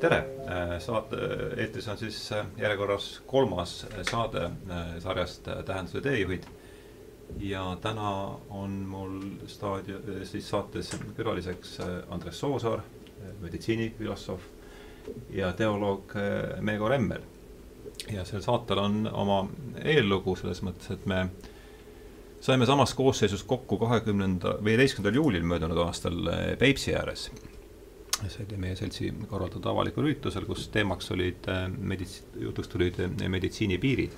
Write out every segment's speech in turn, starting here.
tere, saate eetris on siis järjekorras kolmas saade sarjast Tähenduse teejuhid. ja täna on mul staadio-, siis saates külaliseks Andres Soosaar, meditsiinifilosoof ja teoloog Meego Remmel. ja sel saatel on oma eellugu selles mõttes, et me saime samas koosseisus kokku kahekümnenda, viieteistkümnendal juulil möödunud aastal Peipsi ääres see oli meie seltsi korraldatud avalikul üritusel, kus teemaks olid äh, medits-, jutuks tulid äh, meditsiinipiirid.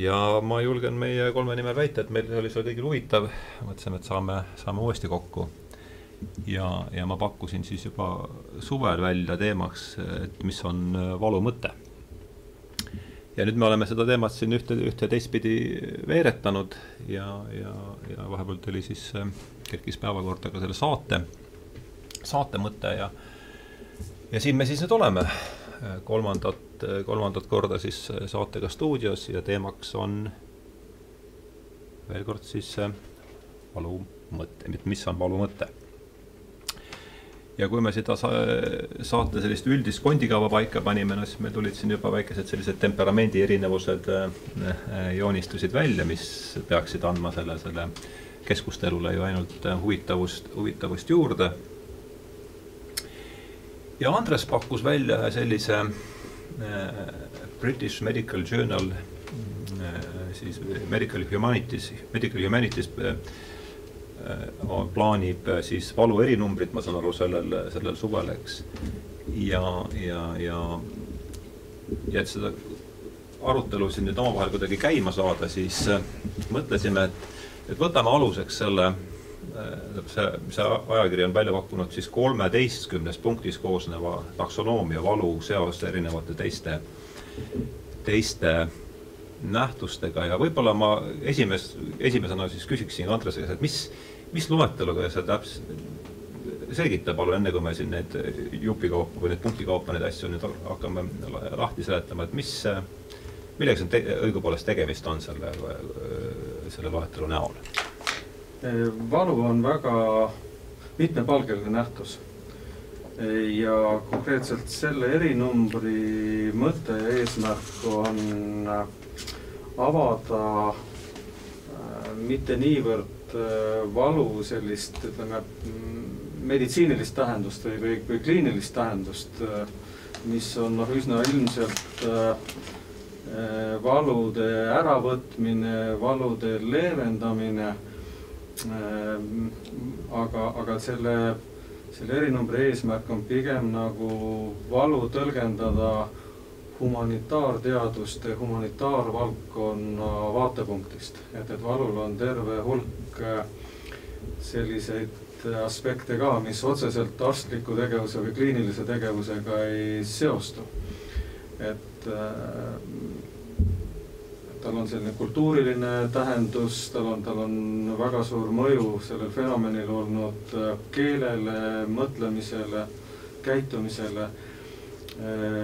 ja ma julgen meie kolme nimel väita, et meil oli see kõigil huvitav, mõtlesime, et saame, saame uuesti kokku. ja, ja ma pakkusin siis juba suvel välja teemaks, et mis on äh, valu mõte. ja nüüd me oleme seda teemat siin ühte, ühte teistpidi veeretanud ja, ja, ja vahepeal tuli siis, kerkis päevakorda ka selle saate saate mõte ja ja siin me siis nüüd oleme kolmandat, kolmandat korda siis saatega stuudios ja teemaks on veel kord siis valu mõte, mis on valu mõte. ja kui me seda sa saate sellist üldist kondikava paika panime, no siis meil tulid siin juba väikesed sellised temperamendi erinevused äh, joonistusid välja, mis peaksid andma selle, selle keskustelule ju ainult huvitavust, huvitavust juurde ja Andres pakkus välja ühe sellise äh, British Medical Journal äh, siis Medical Humanities, Medical Humanities äh, äh plaanib äh, siis valu erinumbrit, ma saan aru, sellel, sellel suvel, eks. ja, ja, ja, ja et seda arutelu siin nüüd omavahel kuidagi käima saada, siis äh, mõtlesime, et, et võtame aluseks selle see, see ajakiri on välja pakkunud siis kolmeteistkümnest punktis koosneva taksonoomia valu seos erinevate teiste, teiste nähtustega ja võib-olla ma esimest, esimesena siis küsiksin Andrese käest, et mis, mis loeteluga see täpselt, selgita palun, enne kui me siin need jupikaupa või need punktikaupa neid asju nüüd hakkame lahti seletama, et mis, millega siin te, õigupoolest tegemist on selle, selle loetelu näol? Valu on väga mitmepalgeline nähtus. ja konkreetselt selle erinumbri mõte ja eesmärk on avada äh, mitte niivõrd äh, valu sellist, ütleme, meditsiinilist tähendust või, või, või kliinilist tähendust, äh, mis on noh, üsna ilmselt valude äravõtmine, valude leevendamine aga, aga selle, selle erinumbri eesmärk on pigem nagu valu tõlgendada humanitaarteaduste, humanitaarvaldkonna vaatepunktist. et, et valul on terve hulk äh, selliseid aspekte ka, mis otseselt arstliku tegevuse või kliinilise tegevusega ei seostu. et äh, tal on selline kultuuriline tähendus, tal on, tal on väga suur mõju sellel fenomenil olnud äh, keelele, mõtlemisele, käitumisele. Äh,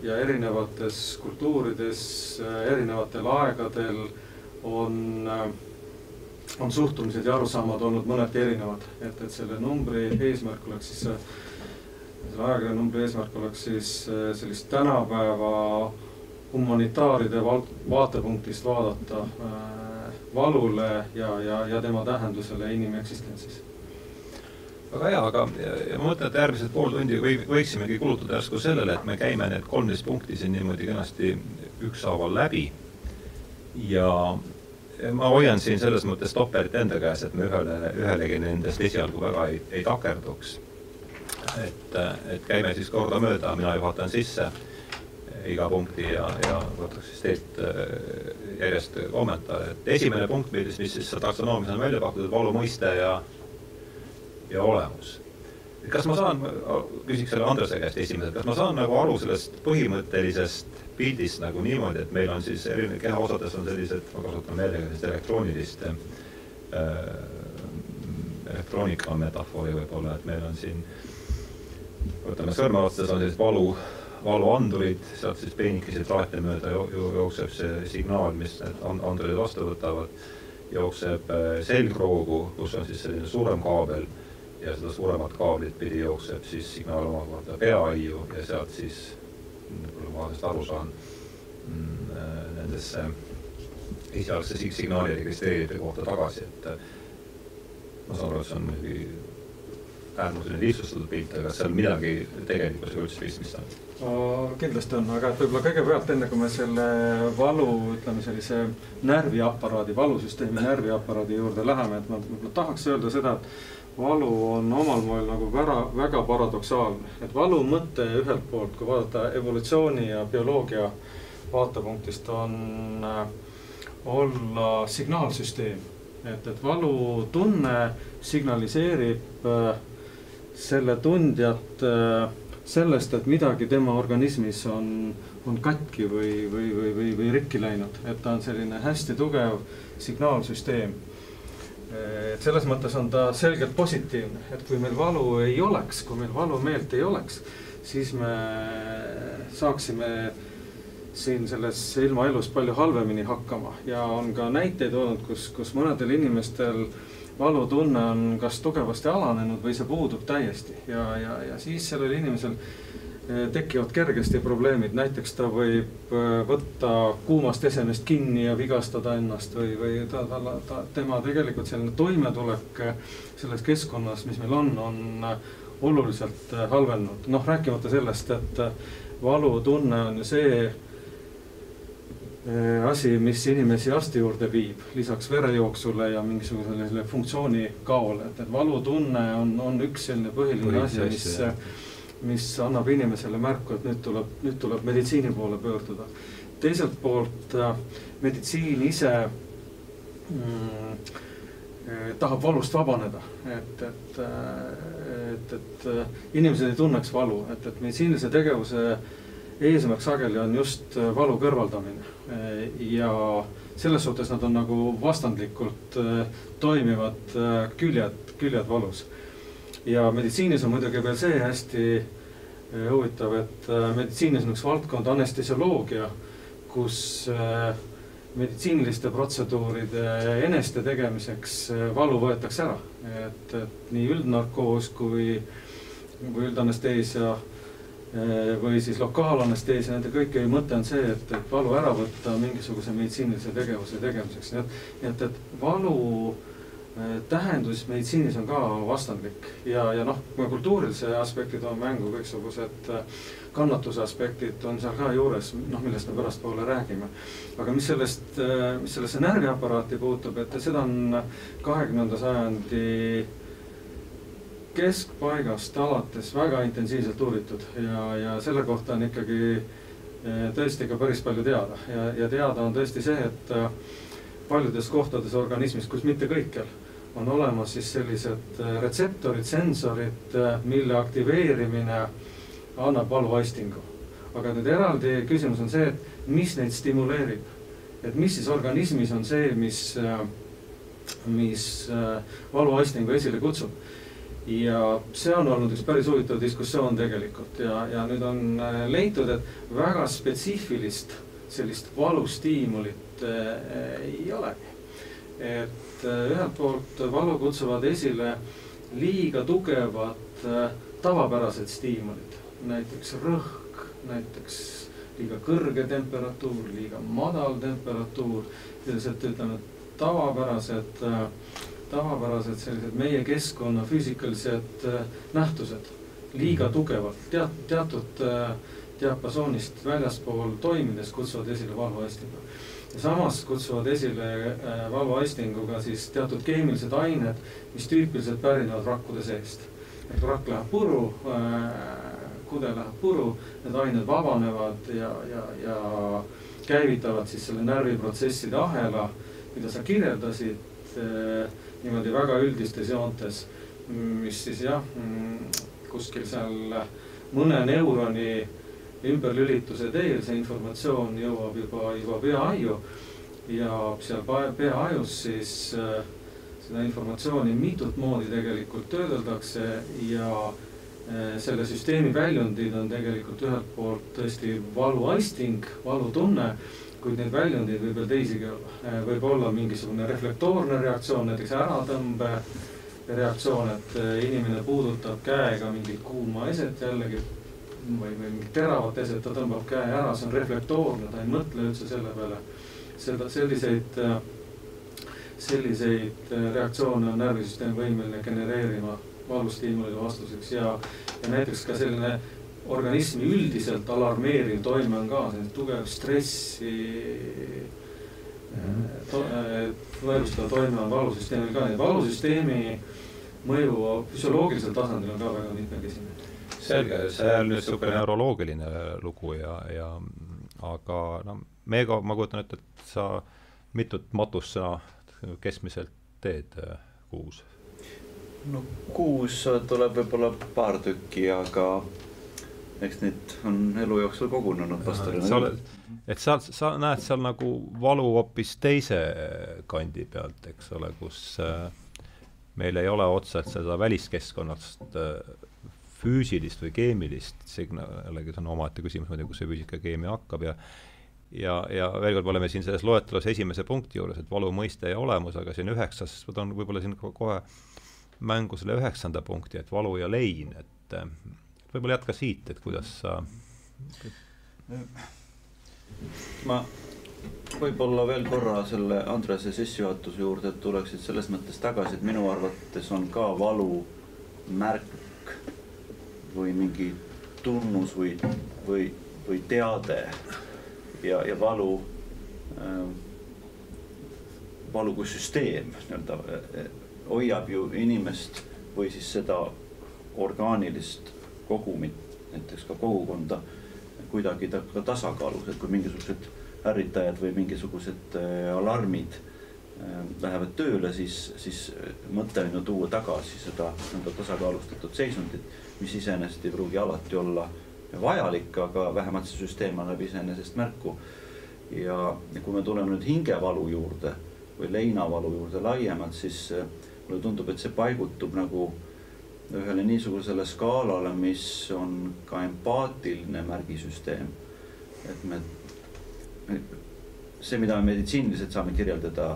ja erinevates kultuurides, äh, erinevatel aegadel on, on suhtumised ja arusaamad olnud mõneti erinevad, et, et selle numbri eesmärk oleks siis, selle ajakirja numbri eesmärk oleks siis sellist tänapäeva humanitaaride vaatepunktist vaadata äh, valule ja, ja, ja tema tähendusele inimeksistentsis väga hea, aga ma mõtlen, et järgmised pool tundi või võiksimegi kulutada järsku sellele, et me käime need kolmteist punkti siin niimoodi kenasti ükshaaval läbi. ja ma hoian siin selles mõttes topelt enda käes, et me ühele, ühelegi nendest esialgu väga ei, ei takerduks. et, et käime siis kordamööda, mina juhatan sisse iga punkti ja, ja võtaks siis teilt äh, järjest kommentaare, et esimene punkt, mis, mis siis taksonoomias on välja pakutud, valu mõiste ja, ja olemus. kas ma saan, küsiks selle Andrese käest esimesena, kas ma saan nagu aru sellest põhimõttelisest pildist nagu niimoodi, et meil on siis erinev kehaosades on sellised, ma kasutan meelega sellist elektroonilist äh, elektroonika metafoori võib-olla, et meil on siin võtame sõrme otsas on sellised valu valuandurid, sealt siis peenikeseid laete mööda jookseb see signaal, mis need andurid vastu võtavad, jookseb äh, selgroogu, kus on siis selline suurem kaabel ja seda suuremat kaablit pidi jookseb siis signaal omakorda peaaiu ja sealt siis, palju ma sellest aru saan, mm, nendesse esialgse signaali registreerijate kohta tagasi, et ma saan aru, et see on muidugi äärmusline lihtsustatud pilt, aga seal midagi tegelikkusega üldse pistmist on? Kindlasti on, aga et võib-olla kõigepealt, enne kui me selle valu, ütleme sellise närviaparaadi, valusüsteemi närviaparaadi juurde läheme, et ma võib-olla tahaks öelda seda, et valu on omal moel nagu väga, väga paradoksaalne. et valu mõte ühelt poolt, kui vaadata evolutsiooni ja bioloogia vaatepunktist, on äh, olla signaalsüsteem. et, et valutunne signaliseerib äh, selle tundjat äh, sellest, et midagi tema organismis on, on katki või, või, või, või, või rikki läinud, et ta on selline hästi tugev signaalsüsteem. et selles mõttes on ta selgelt positiivne, et kui meil valu ei oleks, kui meil valumeelt ei oleks, siis me saaksime siin selles ilmaelus palju halvemini hakkama ja on ka näiteid olnud, kus, kus mõnedel inimestel äh, valutunne on kas tugevasti alanenud või see puudub täiesti ja, ja, ja siis sellel inimesel eh, tekivad kergesti probleemid, näiteks ta võib eh, võtta kuumast esemest kinni ja vigastada ennast või, või ta, ta, ta, tema tegelikult selline toimetulek eh, selles keskkonnas, mis meil on, on oluliselt halvenenud. noh, rääkimata sellest, et valutunne on ju see asi, mis inimesi arsti juurde viib, lisaks verejooksule ja mingisugusele funktsiooni kaole, et, et valutunne on, on üks selline põhiline asi, mis, mis annab inimesele märku, et nüüd tuleb, nüüd tuleb meditsiini poole pöörduda. teiselt poolt äh, meditsiin ise mm, äh, tahab valust vabaneda, et, et, et, et inimesed ei tunneks valu, et, et meditsiinilise tegevuse eesmärk sageli on just valu kõrvaldamine ja selles suhtes nad on nagu vastandlikult äh, toimivad äh, küljed, küljed valus. ja meditsiinis on muidugi veel see hästi äh, huvitav, et meditsiinis on üks valdkond anestesioloogia, kus meditsiiniliste protseduuride eneste tegemiseks valu võetakse ära. et, et nii üldnarkoos kui, kui üldanesteesia Äh, või siis lokaalanesteesia, nende kõigi mõte on see, et, et valu ära võtta mingisuguse meditsiinilise tegevuse tegemiseks, nii et, nii et, et valu äh, tähendus meditsiinis on ka vastandlik ja, ja noh, kui me kultuurilise aspekti toome mängu, kõiksugused äh, kannatuse aspektid on seal ka juures, noh, millest me pärastpoole räägime. aga mis sellest, mis sellesse närviaparaati puutub, et seda on kahekümnenda sajandi keskpaigast alates väga intensiivselt uuritud ja, ja selle kohta on ikkagi eh, tõesti ka päris palju teada ja, ja teada on tõesti see, et eh, paljudes kohtades organismis, kus mitte kõikjal, on olemas siis sellised eh, retseptorid, sensorid, mille aktiveerimine annab valuaistingu. aga nüüd eraldi küsimus on see, et mis neid stimuleerib. et mis siis organismis on see, mis, mis valuaistingu esile kutsub ja see on olnud üks päris huvitav diskussioon tegelikult ja, ja nüüd on äh, leitud, et väga spetsiifilist sellist valustiimulit äh, ei olegi. et äh, ühelt poolt valu kutsuvad esile liiga tugevad äh, tavapärased stiimulid, näiteks rõhk, näiteks liiga kõrge temperatuur, liiga madal temperatuur, sellised ütleme tavapärased äh, tavapärased sellised meie keskkonna füüsikalised äh, nähtused liiga mhm. tugevalt teat-, teatud äh, diapasoonist väljaspool toimides kutsuvad esile valvuaistingu. ja samas kutsuvad esile äh, valvuaistinguga siis teatud keemilised ained, mis tüüpiliselt pärinevad rakkude seest. et rakk läheb puru, kude läheb puru, need ained vabanevad ja, ja, ja käivitavad siis selle närviprotsesside ahela, mida sa kirjeldasid niimoodi väga üldistes joontes, mis siis jah, kuskil seal mõne neuroni ümberlülituse teel see informatsioon jõuab juba, juba peaaiu ja seal peaajus siis äh, seda informatsiooni mitut moodi tegelikult töödeldakse ja äh, selle süsteemi väljundid on tegelikult ühelt poolt tõesti valuaisting, valutunne kuid neid väljundeid võib veel teisigi olla. Äh, võib olla mingisugune reflektoorne reaktsioon, näiteks äratõmbe reaktsioon, et inimene puudutab käega mingit kuuma eset jällegi või, või mingit teravat eset, ta tõmbab käe ära, see on reflektoorne, ta ei mõtle üldse selle peale. seda, selliseid, selliseid reaktsioone on närvisüsteem võimeline genereerima valustiimulile vastuseks ja, ja näiteks ka selline organismi üldiselt alarmeeriv toime on ka selline tugev stressi to, põhjustada toime on valusüsteemil ka, nii et valusüsteemi mõju füsioloogilisel tasandil on ka väga mitmekesine. Selge, see on nüüd niisugune neuroloogiline lugu ja, ja aga no Meego, ma kujutan ette, et sa mitut matust sa keskmiselt teed äh, kuus? no kuus tuleb võib-olla paar tükki, aga eks neid on elu jooksul kogunenud pastorina. sa oled, et sa, sa näed seal nagu valu hoopis teise kandi pealt, eks ole, kus äh, meil ei ole otseselt seda väliskeskkonnast äh, füüsilist või keemilist signaali, jällegi see on omaette küsimus, tea, kus see füüsika ja keemia hakkab ja ja, ja veel kord, me oleme siin selles loetelus esimese punkti juures, et valu mõiste ja olemus, aga siin üheksas, ma toon võib-olla siin kohe mängu selle üheksanda punkti, et valu ja lein, et võib-olla jätka siit, et kuidas sa ma võib-olla veel korra selle Andrese sissejuhatuse juurde tuleksid selles mõttes tagasi, et minu arvates on ka valu märk või mingi tunnus või, või, või teade ja, ja valu äh,, valu kui süsteem nii-öelda äh, hoiab ju inimest või siis seda orgaanilist kogumit, näiteks ka kogukonda kuidagi ta ka tasakaalus, et kui mingisugused ärritajad või mingisugused äh, alarmid äh, lähevad tööle, siis, siis mõte on ju tuua tagasi seda nii-öelda tasakaalustatud seisundit mis iseenesest ei pruugi alati olla vajalik, aga vähemalt see süsteem annab iseenesest märku. ja, ja kui me tuleme nüüd hingevalu juurde või leinavalu juurde laiemalt, siis mulle tundub, et see paigutub nagu ühele niisugusele skaalale, mis on ka empaatiline märgisüsteem. et me, see, mida me meditsiiniliselt saame kirjeldada,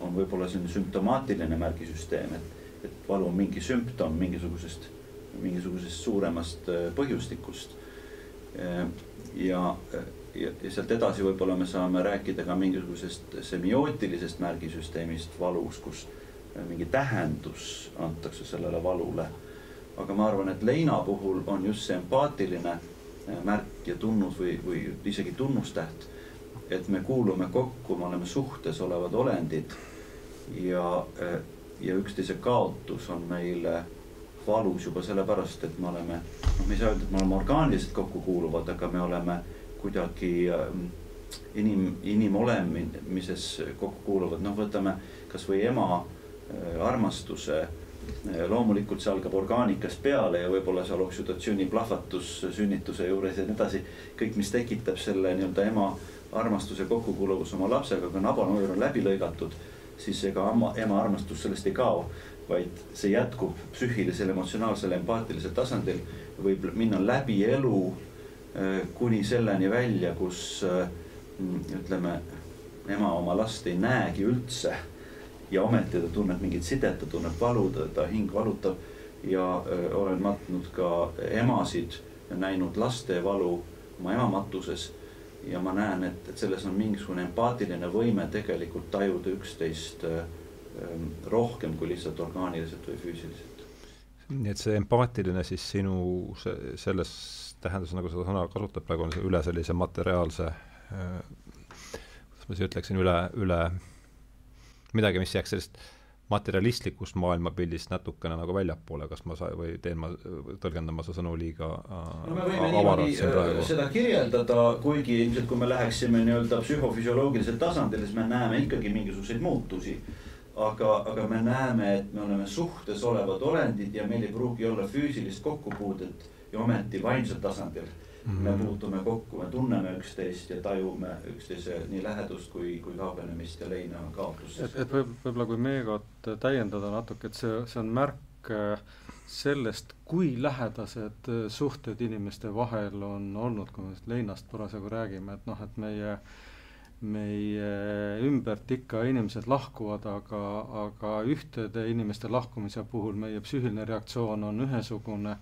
on võib-olla selline sümptomaatiline märgisüsteem, et, et valu on mingi sümptom mingisugusest mingisugusest suuremast äh, põhjustikust. Äh, ja, ja, ja sealt edasi võib-olla me saame rääkida ka mingisugusest semiootilisest märgisüsteemist valus, kus mingi tähendus antakse sellele valule. aga ma arvan, et leina puhul on just see empaatiline märk ja tunnus või, või isegi tunnustäht, et me kuulume kokku, me oleme suhtes olevad olendid ja, ja üksteise kaotus on meile valus juba sellepärast, et me oleme, noh, me ei saa öelda, et me oleme orgaaniliselt kokkukuuluvad, aga me oleme kuidagi ähm, inim, inimolemises kokkukuuluvad, noh, võtame kasvõi ema armastuse äh, loomulikult see algab orgaanikast peale ja võib-olla seal oksüdatsiooni plahvatus sünnituse juures ja nii edasi. kõik, mis tekitab selle nii-öelda ema armastuse kokkukuuluvus oma lapsega, kui nabanöör on läbi lõigatud, siis ega ema, ema armastus sellest ei kao vaid see jätkub psüühilisel, emotsionaalsel, empaatilisel tasandil. võib minna läbi elu äh, kuni selleni välja, kus äh, ütleme, ema oma last ei näegi üldse. Ja ometi ta tunneb mingit sidet, ta tunneb valu, ta hing valutab ja öö, olen matnud ka emasid näinud laste valu oma ema matuses ja ma näen, et, et selles on mingisugune empaatiline võime tegelikult tajuda üksteist Ähm, rohkem kui lihtsalt orgaaniliselt või füüsiliselt. nii et see empaatiline siis sinu see, selles tähenduses, nagu seda sõna kasutab praegu, on see üle sellise materiaalse kuidas ma siis ütleksin, üle, üle midagi, mis jääks sellest materialistlikust maailmapildist natukene nagu väljapoole, kas ma sa-, või teen ma, tõlgendan ma su sõnu liiga äh, no me võime niimoodi äh, seda kirjeldada, kuigi ilmselt kui me läheksime nii-öelda psühhofüsioloogilisel tasandil, siis me näeme ikkagi mingisuguseid muutusi aga, aga me näeme, et me oleme suhtes olevad olendid ja meil ei pruugi olla füüsilist kokkupuudet ja ometi vaimsel tasandil. Me mhm. puutume kokku, me tunneme üksteist ja tajume üksteise nii lähedust kui, kui kaugenemist ja leina kaotust. et, et võib, võib-olla kui Meegot täiendada natuke, et see, see on märk äh, sellest, kui lähedased äh, suhted inimeste vahel on olnud, kui me leinast parasjagu räägime, et noh, et meie meie ümber ümbert ikka inimesed lahkuvad, aga, aga ühtede inimeste lahkumise puhul meie psüühiline reaktsioon on ühesugune,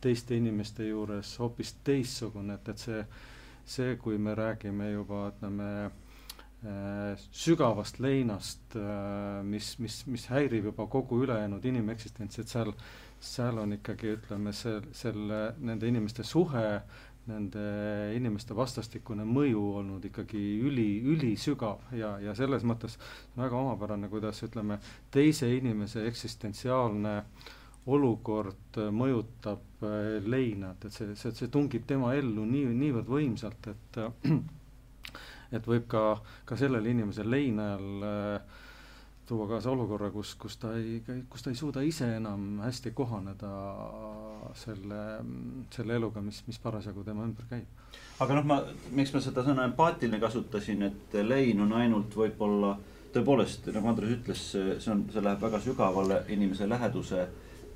teiste inimeste juures hoopis teistsugune, et, et see, see, kui me räägime juba, ütleme, äh, sügavast leinast, äh, mis, mis, mis häirib juba kogu ülejäänud inimeksistentsi, et seal, seal on ikkagi, ütleme, see, selle, nende inimeste suhe nende inimeste vastastikune mõju olnud ikkagi üli, ülisügav ja, ja selles mõttes väga omapärane, kuidas ütleme, teise inimese eksistentsiaalne olukord mõjutab äh, leina, et, see, see, see tungib tema ellu nii, niivõrd võimsalt, et et võib ka, ka sellel inimesel leina ajal äh, tuua kaasa olukorra, kus, kus ta ei, kus ta ei suuda ise enam hästi kohaneda selle, selle eluga, mis, mis parasjagu tema ümber käib. aga noh, ma, miks ma seda sõna empaatiline kasutasin, et lein on ainult võib-olla tõepoolest, nagu Andres ütles, see on, see läheb väga sügavale inimese läheduse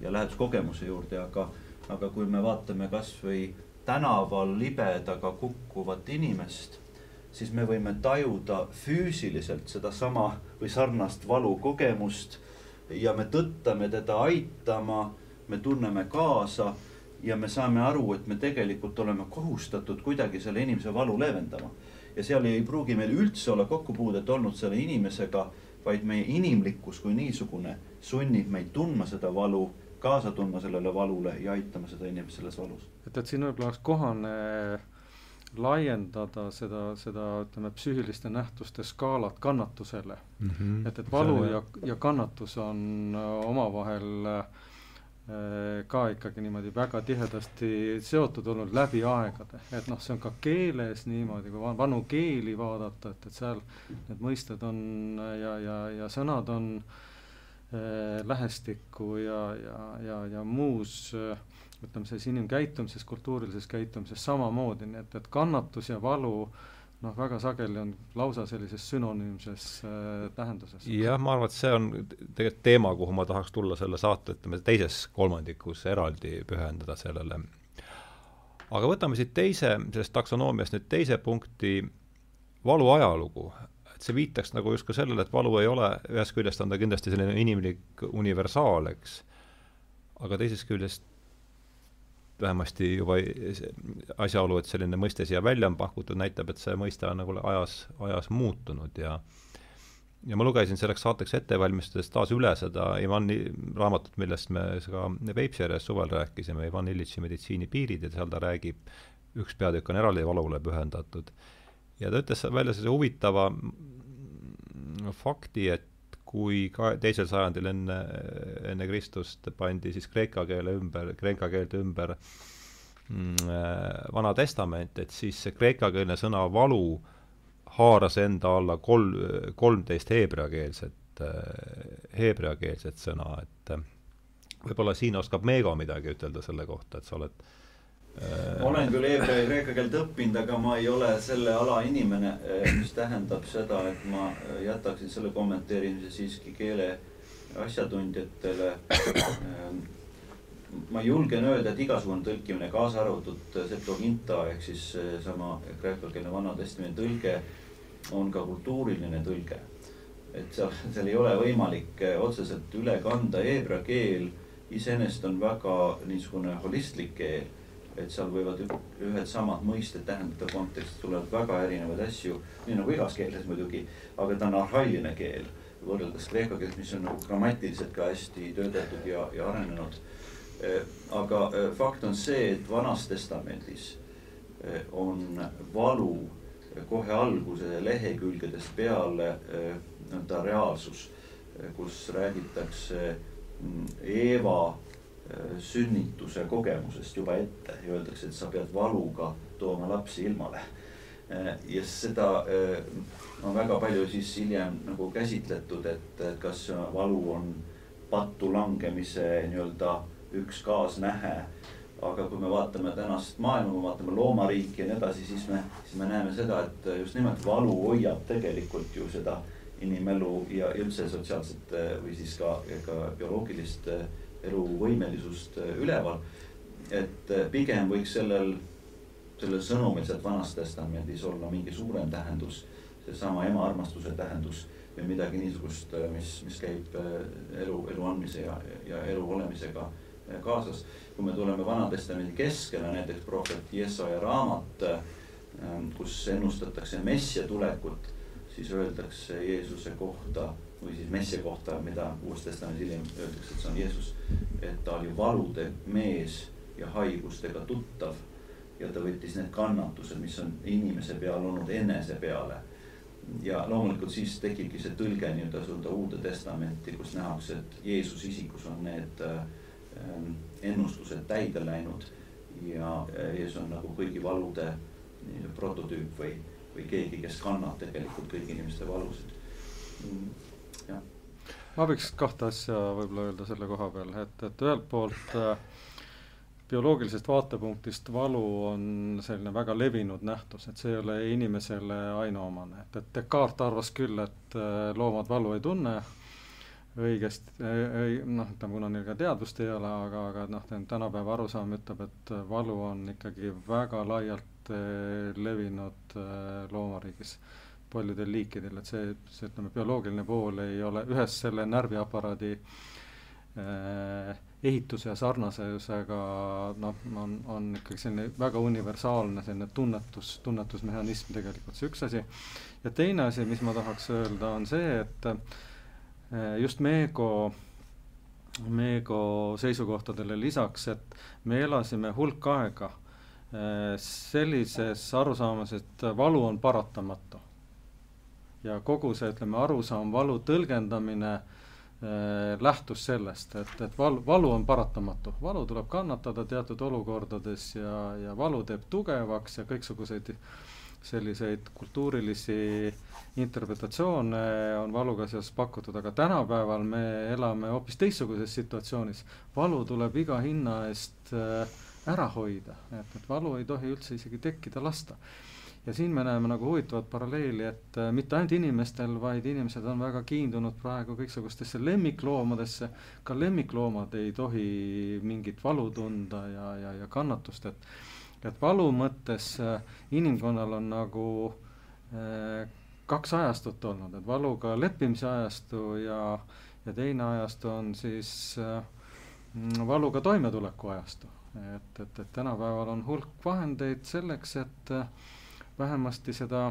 ja läheduskogemuse juurde, aga, aga kui me vaatame kasvõi tänaval libedaga kukkuvat inimest siis me võime tajuda füüsiliselt sedasama või sarnast valukogemust ja me tõttame teda aitama, me tunneme kaasa ja me saame aru, et me tegelikult oleme kohustatud kuidagi selle inimese valu leevendama. ja seal ei pruugi meil üldse olla kokkupuudet olnud selle inimesega, vaid meie inimlikkus kui niisugune sunnib meid tundma seda valu, kaasa tundma sellele valule ja aitama seda inimest selles valus. et, et siin võib-olla oleks kohane laiendada seda, seda ütleme, psüühiliste nähtuste skaalat kannatusele mm. -hmm. et, et valu ja, ja kannatus on äh, omavahel äh, ka ikkagi niimoodi väga tihedasti seotud olnud läbi aegade, et noh, see on ka keeles niimoodi, kui vanu keeli vaadata, et, et seal need mõisted on ja, ja, ja sõnad on äh, lähestikku ja, ja, ja, ja muus äh, ütleme, selles inimkäitumises, kultuurilises käitumises samamoodi, nii et, et kannatus ja valu noh, väga sageli on lausa sellises sünonüümses äh, tähenduses. jah, ma arvan, et see on tegelikult teema, kuhu ma tahaks tulla selle saate, ütleme, teises kolmandikus eraldi pühendada sellele. aga võtame siit teise, sellest taksonoomiast nüüd teise punkti, valu ajalugu. Et see viitaks nagu justkui sellele, et valu ei ole, ühest küljest on ta kindlasti selline inimlik universaal, eks, aga teisest küljest vähemasti juba asjaolu, et selline mõiste siia välja on pakutud, näitab, et see mõiste on nagu ajas, ajas muutunud ja ja ma lugesin selleks saateks ette valmistades taas üle seda Ivani raamatut, millest me ka Peipsi ääres suvel rääkisime, Ivan Illitši meditsiini piirid ja seal ta räägib, üks peatükk on eraldi valule pühendatud. Ja ta ütles välja sellise huvitava fakti, et kui ka teisel sajandil enne, enne Kristust pandi siis kreeka keele ümber, kreeka keelde ümber mm, äh, Vana Testament, et siis see kreekakeelne sõna valu haaras enda alla kolm, kolmteist heebreakeelset, äh, heebreakeelset sõna, et äh, võib-olla siin oskab Meego midagi ütelda selle kohta, et sa oled äh, olen küll heebrea ja kreeka keelt õppinud, aga ma ei ole selle ala inimene, eh, mis tähendab seda, et ma eh, jätaksin selle kommenteerimise siiski keele asjatundjatele. Eh, ma julgen öelda, et igasugune tõlkimine, kaasa arvatud Septuaginta ehk siis sama kreekakeelne Vana Testamendi tõlge on ka kultuuriline tõlge. et seal, seal ei ole võimalik otseselt üle kanda, heebrea keel iseenesest on väga niisugune holistlik keel et seal võivad ühed samad mõisted tähendada kontekstis tulevad väga erinevaid asju, nii nagu igas keeles muidugi, aga ta on arhailine keel võrreldes kreeka keeles, mis on nagu grammatiliselt ka hästi töödeldud ja, ja arenenud. Eh, aga eh, fakt on see, et Vanas Testamendis eh, on valu kohe alguse lehekülgedest peale nõnda reaalsus, kus räägitakse mm, Eeva Äh, sünnituse kogemusest juba ette ja öeldakse, et sa pead valuga tooma lapsi ilmale. Ja seda äh, on väga palju siis hiljem nagu käsitletud, et kas valu on pattu langemise nii-öelda üks kaasnähe. aga kui me vaatame tänast maailma, kui me vaatame loomariiki ja nii edasi, siis me, siis me näeme seda, et just nimelt valu hoiab tegelikult ju seda inimelu ja üldse sotsiaalset või siis ka, ka bioloogilist eluvõimelisust äh, üleval. et äh, pigem võiks sellel, sellel sõnumil sealt Vanast Testamendis olla mingi suurem tähendus. seesama ema armastuse tähendus või midagi niisugust, mis, mis käib elu, elu andmise ja, ja elu olemisega kaasas. kui me tuleme Vana-testamendi keskele, näiteks prohvet Jesaja raamat, kus ennustatakse messia tulekut, siis öeldakse Jeesuse kohta või siis messia kohta, mida Uues Testamendis hiljem öeldakse, et see on Jeesus, et ta oli valude mees ja haigustega tuttav ja ta võttis need kannatused, mis on inimese peal olnud enese peale. ja loomulikult siis tekibki see tõlge nii-öelda suunda Uude Testamenti, kus nähakse, et Jeesus isikus on need äh, ennustused täide läinud ja Jeesus on nagu kõigi valude prototüüp või, või keegi, kes kannab tegelikult kõigi inimeste valusid. Ma võiks kahte asja võib-olla öelda selle koha peal, et, et ühelt poolt äh, bioloogilisest vaatepunktist valu on selline väga levinud nähtus, et see ei ole inimesele ainuomane, et, et Descartes arvas küll, et äh, loomad valu ei tunne, õigesti, noh, ütleme, kuna neil ka teadvust ei ole, aga, aga noh, tänapäeva arusaam ütleb, et valu on ikkagi väga laialt äh, levinud loomariigis paljudel liikidel, et see, see ütleme, bioloogiline pool ei ole ühes selle närviaparaadi äh, ehituse ja sarnasusega noh, on, on ikkagi selline väga universaalne selline tunnetus, tunnetusmehhanism tegelikult see üks asi. ja teine asi, mis ma tahaks öelda, on see, et eh, just Meego, Meego seisukohtadele lisaks, et me elasime hulk aega eh, sellises arusaamas, et valu on paratamatu. Ja kogu see, ütleme, arusaam, valu tõlgendamine äh, Äh, lähtus sellest, et, et val-, valu on paratamatu, valu tuleb kannatada teatud olukordades ja, ja valu teeb tugevaks ja kõiksuguseid selliseid kultuurilisi interpretatsioone on valuga seoses pakutud, aga tänapäeval me elame hoopis teistsuguses situatsioonis. valu tuleb iga hinna eest äh, ära hoida, et, et valu ei tohi üldse isegi tekkida lasta ja siin me näeme nagu huvitavat paralleeli, et äh, mitte ainult inimestel, vaid inimesed on väga kiindunud praegu kõiksugustesse lemmikloomadesse. ka lemmikloomad ei tohi mingit valu tunda ja, ja, ja kannatust, et, et valu mõttes äh, inimkonnal on nagu äh, kaks ajastut olnud, et valuga leppimise ajastu ja, ja teine ajastu on siis äh, valuga toimetuleku ajastu. et, et, et tänapäeval on hulk vahendeid selleks, et äh, vähemasti seda,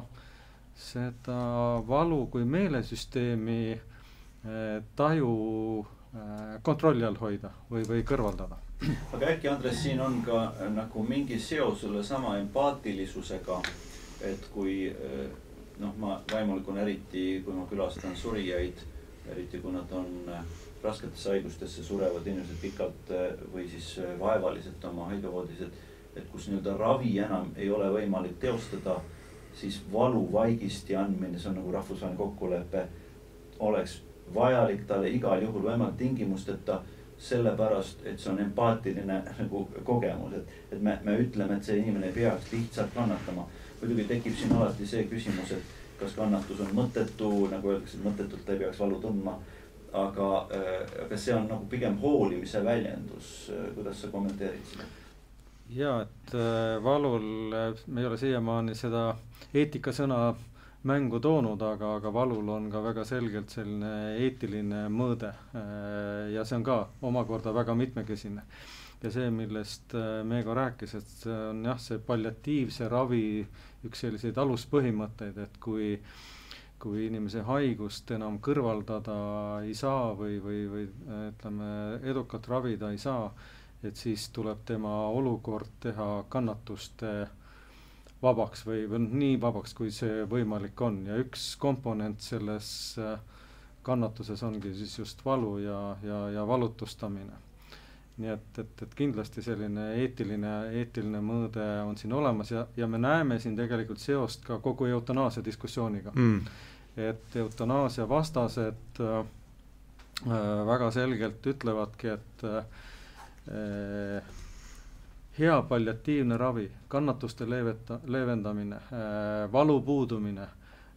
seda valu kui meelesüsteemi eh, taju eh, kontrolli all hoida või, või kõrvaldada. aga äkki, Andres, siin on ka eh, nagu mingi seos sellesama empaatilisusega, et kui noh, ma vaimulikuna eriti, kui ma külastan surijaid, eriti kui nad on rasketesse haigustesse surevad inimesed pikalt või siis vaevaliselt oma haigevoodis, et et kus nii-öelda ravi enam ei ole võimalik teostada, siis valuvaigisti andmine, see on nagu rahvusvaheline kokkulepe, oleks vajalik talle igal juhul võimalik tingimusteta, sellepärast et see on empaatiline nagu kogemus, et, et me, me ütleme, et see inimene peaks lihtsalt kannatama. muidugi tekib siin alati see küsimus, et kas kannatus on mõttetu, nagu öeldakse, mõttetult ei peaks valu tundma aga, äh, aga see on nagu pigem hoolimise väljendus, kuidas sa kommenteerid seda? Ja et äh, valul äh, me ei ole siiamaani seda eetikasõna mängu toonud, aga, aga valul on ka väga selgelt selline eetiline mõõde äh, ja see on ka omakorda väga mitmekesine. ja see, millest Meego rääkis, et see on jah, see palliatiivse ravi üks selliseid aluspõhimõtteid, et kui kui inimese haigust enam kõrvaldada ei saa või, või, või ütleme, edukalt ravida ei saa et siis tuleb tema olukord teha kannatuste vabaks või, või nii vabaks, kui see võimalik on. Ja üks komponent selles äh, kannatuses ongi siis just valu ja, ja, ja valutustamine. nii et, et, et kindlasti selline eetiline, eetiline mõõde on siin olemas ja, ja me näeme siin tegelikult seost ka kogu eutanaasia diskussiooniga. Mm.. et eutanaasia vastased äh, äh väga selgelt ütlevadki, et äh, hea palliatiivne ravi, kannatuste leeveta-, leevendamine, eh, valu puudumine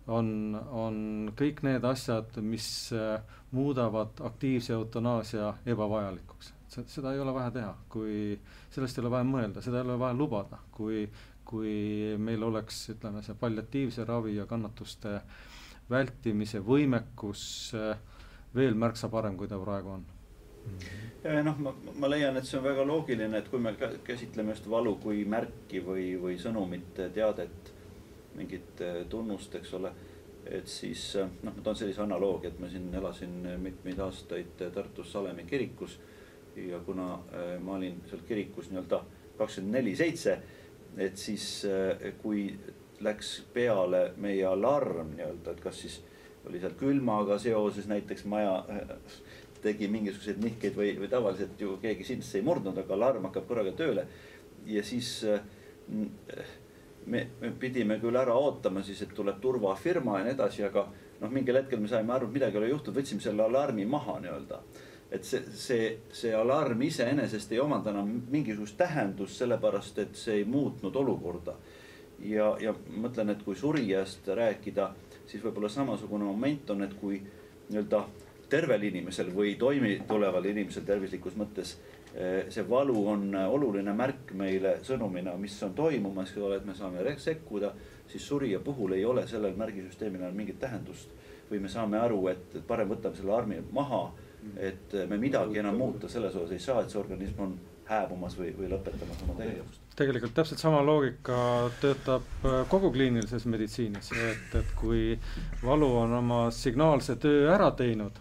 on, on kõik need asjad, mis eh, muudavad aktiivse eutanaasia ebavajalikuks. seda ei ole vaja teha, kui, sellest ei ole vaja mõelda, seda ei ole vaja lubada, kui, kui meil oleks, ütleme, see palliatiivse ravi ja kannatuste vältimise võimekus äh, veel märksa parem, kui ta praegu on noh, ma, ma leian, et see on väga loogiline, et kui me käsitleme just valu kui märki või, või sõnumit, teadet, mingit äh, tunnust, eks ole. et siis noh, ma toon sellise analoogia, et ma siin elasin mitmeid aastaid Tartus Salemi kirikus. ja kuna ma olin seal kirikus nii-öelda kakskümmend neli seitse et siis äh, kui läks peale meie alarm nii-öelda, et kas siis oli seal külmaga seoses näiteks maja äh, tegi mingisuguseid nihkeid või, või tavaliselt ju keegi sisse ei murdnud, aga alarm hakkab korraga tööle. ja siis äh, me, me pidime küll ära ootama siis, et tuleb turvafirma ja nii edasi, aga noh, mingil hetkel me saime aru, et midagi ei ole juhtunud, võtsime selle alarmi maha nii-öelda et see, see, see alarm iseenesest ei omanda enam mingisugust tähendust, sellepärast et see ei muutnud olukorda. ja, ja mõtlen, et kui surijast rääkida, siis võib-olla samasugune moment on, et kui nii-öelda tervel inimesel või toimetuleval inimesel tervislikus mõttes eh, see valu on oluline märk meile sõnumina, mis on toimumas, eks ole, et me saame sekkuda, siis surija puhul ei ole sellel märgisüsteemil enam mingit tähendust. või me saame aru, et parem võtame selle armi maha et me midagi enam muuta selles osas ei saa, et see organism on hääbumas või, või lõpetamas oma tegevust. tegelikult täpselt sama loogika töötab kogu kliinilises meditsiinis, et, et kui valu on oma signaalse töö ära teinud,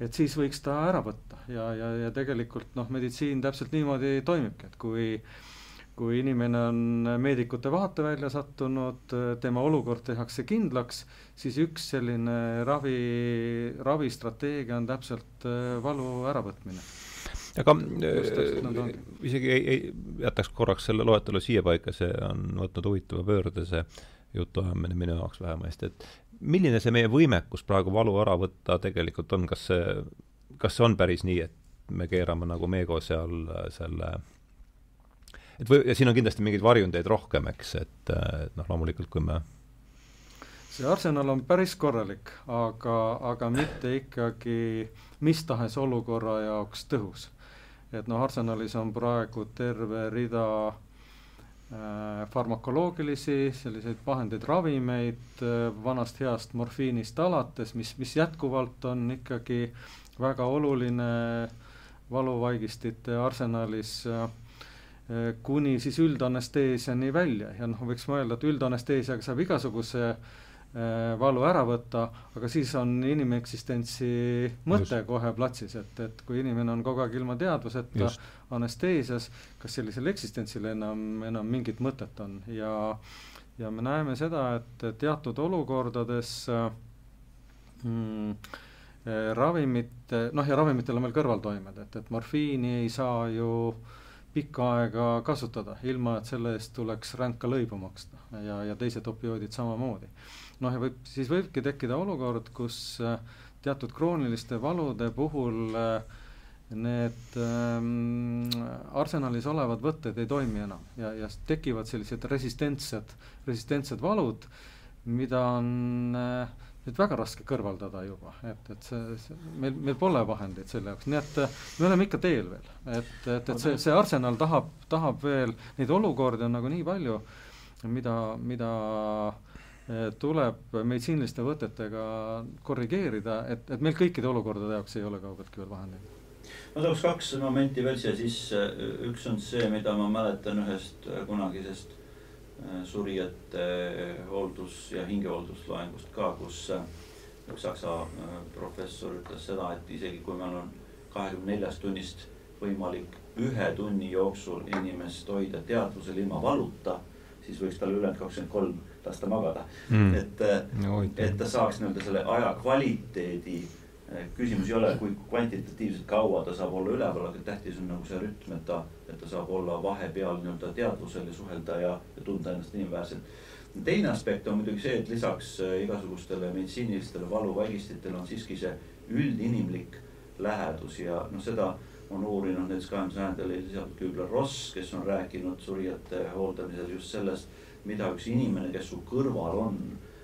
et siis võiks ta ära võtta. Ja, ja, ja tegelikult noh, meditsiin täpselt niimoodi toimibki, et kui kui inimene on meedikute vaatevälja sattunud, tema olukord tehakse kindlaks, siis üks selline ravi, ravistrateegia on täpselt äh, valu äravõtmine. Aga äh, isegi ei, ei jätaks korraks selle loetelu siiapaika, see on võtnud huvitava pöörde, see jutuajamine minu jaoks vähemasti, et milline see meie võimekus praegu valu ära võtta tegelikult on, kas see, kas see on päris nii, et me keerame nagu Meego seal selle et või, siin on kindlasti mingeid varjundeid rohkem, eks, et, et noh, loomulikult kui me see arsenal on päris korralik, aga, aga mitte ikkagi mis tahes olukorra jaoks tõhus. et noh, arsenalis on praegu terve rida äh, farmakoloogilisi selliseid vahendeid, ravimeid äh, vanast heast morfiinist alates, mis, mis jätkuvalt on ikkagi väga oluline valuvaigistite arsenalis äh, Äh, kuni siis üldanesteesiani välja ja noh, võiks mõelda, et üldanesteesiaga saab igasuguse äh, valu ära võtta, aga siis on inimeksistentsi mõte Just. kohe platsis, et, et kui inimene on kogu aeg ilma teadvuseta anesteesias, kas sellisel eksistentsil enam, enam mingit mõtet on ja ja me näeme seda, et teatud olukordades mm, äh, ravimite, noh ja ravimitel on veel kõrvaltoimed, et, et morfiini ei saa ju pikka aega kasutada, ilma et selle eest tuleks ränka lõivu maksta ja, ja teised opioidid samamoodi. noh, ja võib, siis võibki tekkida olukord, kus äh, teatud krooniliste valude puhul äh, need ähm, arsenalis olevad võtted ei toimi enam ja, ja tekivad sellised resistentsed, resistentsed valud, mida on äh, nüüd väga raske kõrvaldada juba, et, et see, see, meil, meil pole vahendeid selle jaoks, nii et me oleme ikka teel veel. et, et, et see, see arsenal tahab, tahab veel, neid olukordi on nagu nii palju, mida, mida eh, tuleb meditsiiniliste võtetega korrigeerida, et, et meil kõikide olukordade jaoks ei ole kaugeltki veel vahendeid ma tooks kaks momenti veel siia sisse, üks on see, mida ma mäletan ühest kunagisest Äh, surijate hooldus ja hingehooldusloengust ka, kus äh, üks saksa äh, professor ütles seda, et isegi kui meil on kahekümne neljast tunnist võimalik ühe tunni jooksul inimest hoida teadvusel ilma valuta, siis võiks talle ülejäänud kakskümmend kolm lasta magada. Mm.. et no,, et ta saaks nii-öelda selle aja kvaliteedi küsimus ei ole, kui kvantitatiivselt kaua ta saab olla üleval, aga tähtis on nagu see rütm, et ta, et ta saab olla vahepeal nii-öelda teadvusel ja suhelda ja, ja tunda ennast inimväärselt. teine aspekt on muidugi see, et lisaks äh, igasugustele meditsiinilistele valuvaigistitele on siiski see üldinimlik lähedus ja noh, seda on uurinud näiteks kahekümne sajandil Elisabeth Kübler-Ross, kes on rääkinud surijate hooldamisel just sellest, mida üks inimene, kes su kõrval on,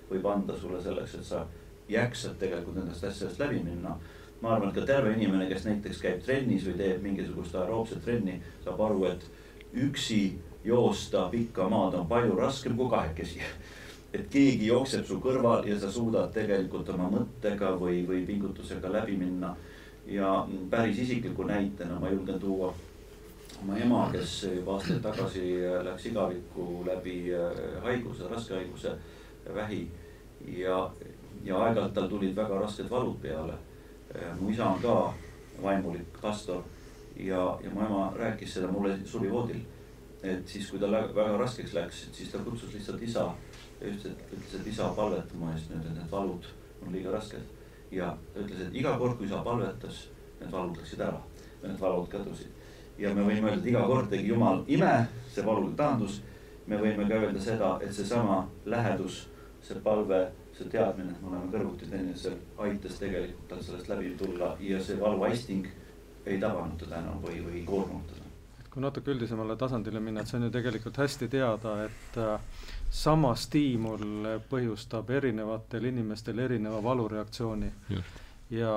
võib anda sulle selleks, et sa jaksad tegelikult nendest asjadest läbi minna. ma arvan, et ka terve inimene, kes näiteks käib trennis või teeb mingisugust aeroobset trenni, saab aru, et üksi joosta pikka maad on palju raskem kui kahekesi. et keegi jookseb su kõrval ja sa suudad tegelikult oma mõttega või, või pingutusega läbi minna. ja päris isikliku näitena ma julgen tuua oma ema, kes juba aastaid tagasi läks igavikku läbi äh, haiguse, raske haiguse, vähi ja, ja aeg-ajalt tal tulid väga rasked valud peale. Äh, mu isa on ka vaimulik pastor ja, ja mu ema rääkis seda mulle suvivoodil. et siis, kui tal väga raskeks läks, siis ta kutsus lihtsalt isa ja ütles, et, ütles, et isa palveta mu eest nüüd, et need valud on liiga rasked. ja ta ütles, et iga kord, kui isa palvetas, need valud läksid ära, need valud kadusid. ja me võime öelda, et iga kord tegi Jumal ime, see valu taandus. me võime ka öelda seda, et seesama lähedus, see palve see teadmine, et me oleme kõrvuti teineteisel, aitas tegelikult tal sellest läbi tulla ja see valuaisting ei tabanud teda enam või, või ei koormanud teda. kui natuke üldisemale tasandile minna, et see on ju tegelikult hästi teada, et äh, sama stiimul põhjustab erinevatel inimestel erineva valureaktsiooni. ja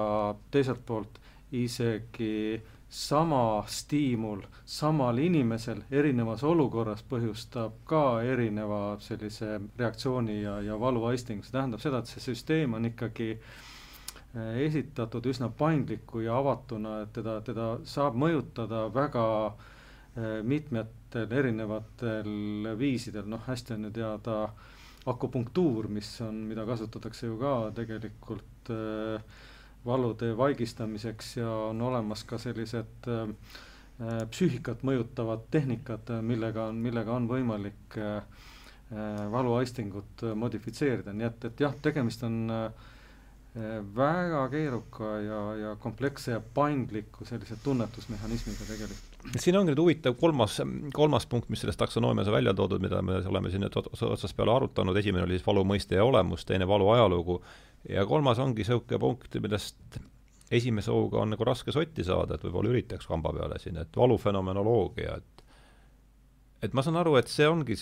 teiselt poolt isegi sama stiimul samal inimesel erinevas olukorras põhjustab ka erineva sellise reaktsiooni ja, ja valuaistingu, see tähendab seda, et see süsteem on ikkagi Eh, esitatud üsna paindliku ja avatuna, et teda, teda saab mõjutada väga eh, mitmetel erinevatel viisidel, noh hästi on ju teada akupunktuur, mis on, mida kasutatakse ju ka tegelikult äh, valude vaigistamiseks ja on olemas ka sellised äh, psüühikat mõjutavad tehnikad, millega on, millega on võimalik äh, valuaistingut modifitseerida, nii et, et jah, tegemist on äh, väga keeruka ja, ja kompleksse ja paindliku sellise tunnetusmehhanismiga tegelikult. siin ongi nüüd huvitav kolmas, kolmas punkt, mis selles taksonoomias on välja toodud, mida me oleme siin nüüd otsast peale arutanud, esimene oli siis valu mõiste ja olemus, teine valu ajalugu ja kolmas ongi niisugune punkt, millest esimese hooga on nagu raske sotti saada, et võib-olla üritaks kamba peale siin, et valufenomenoloogia, et et ma saan aru, et see ongi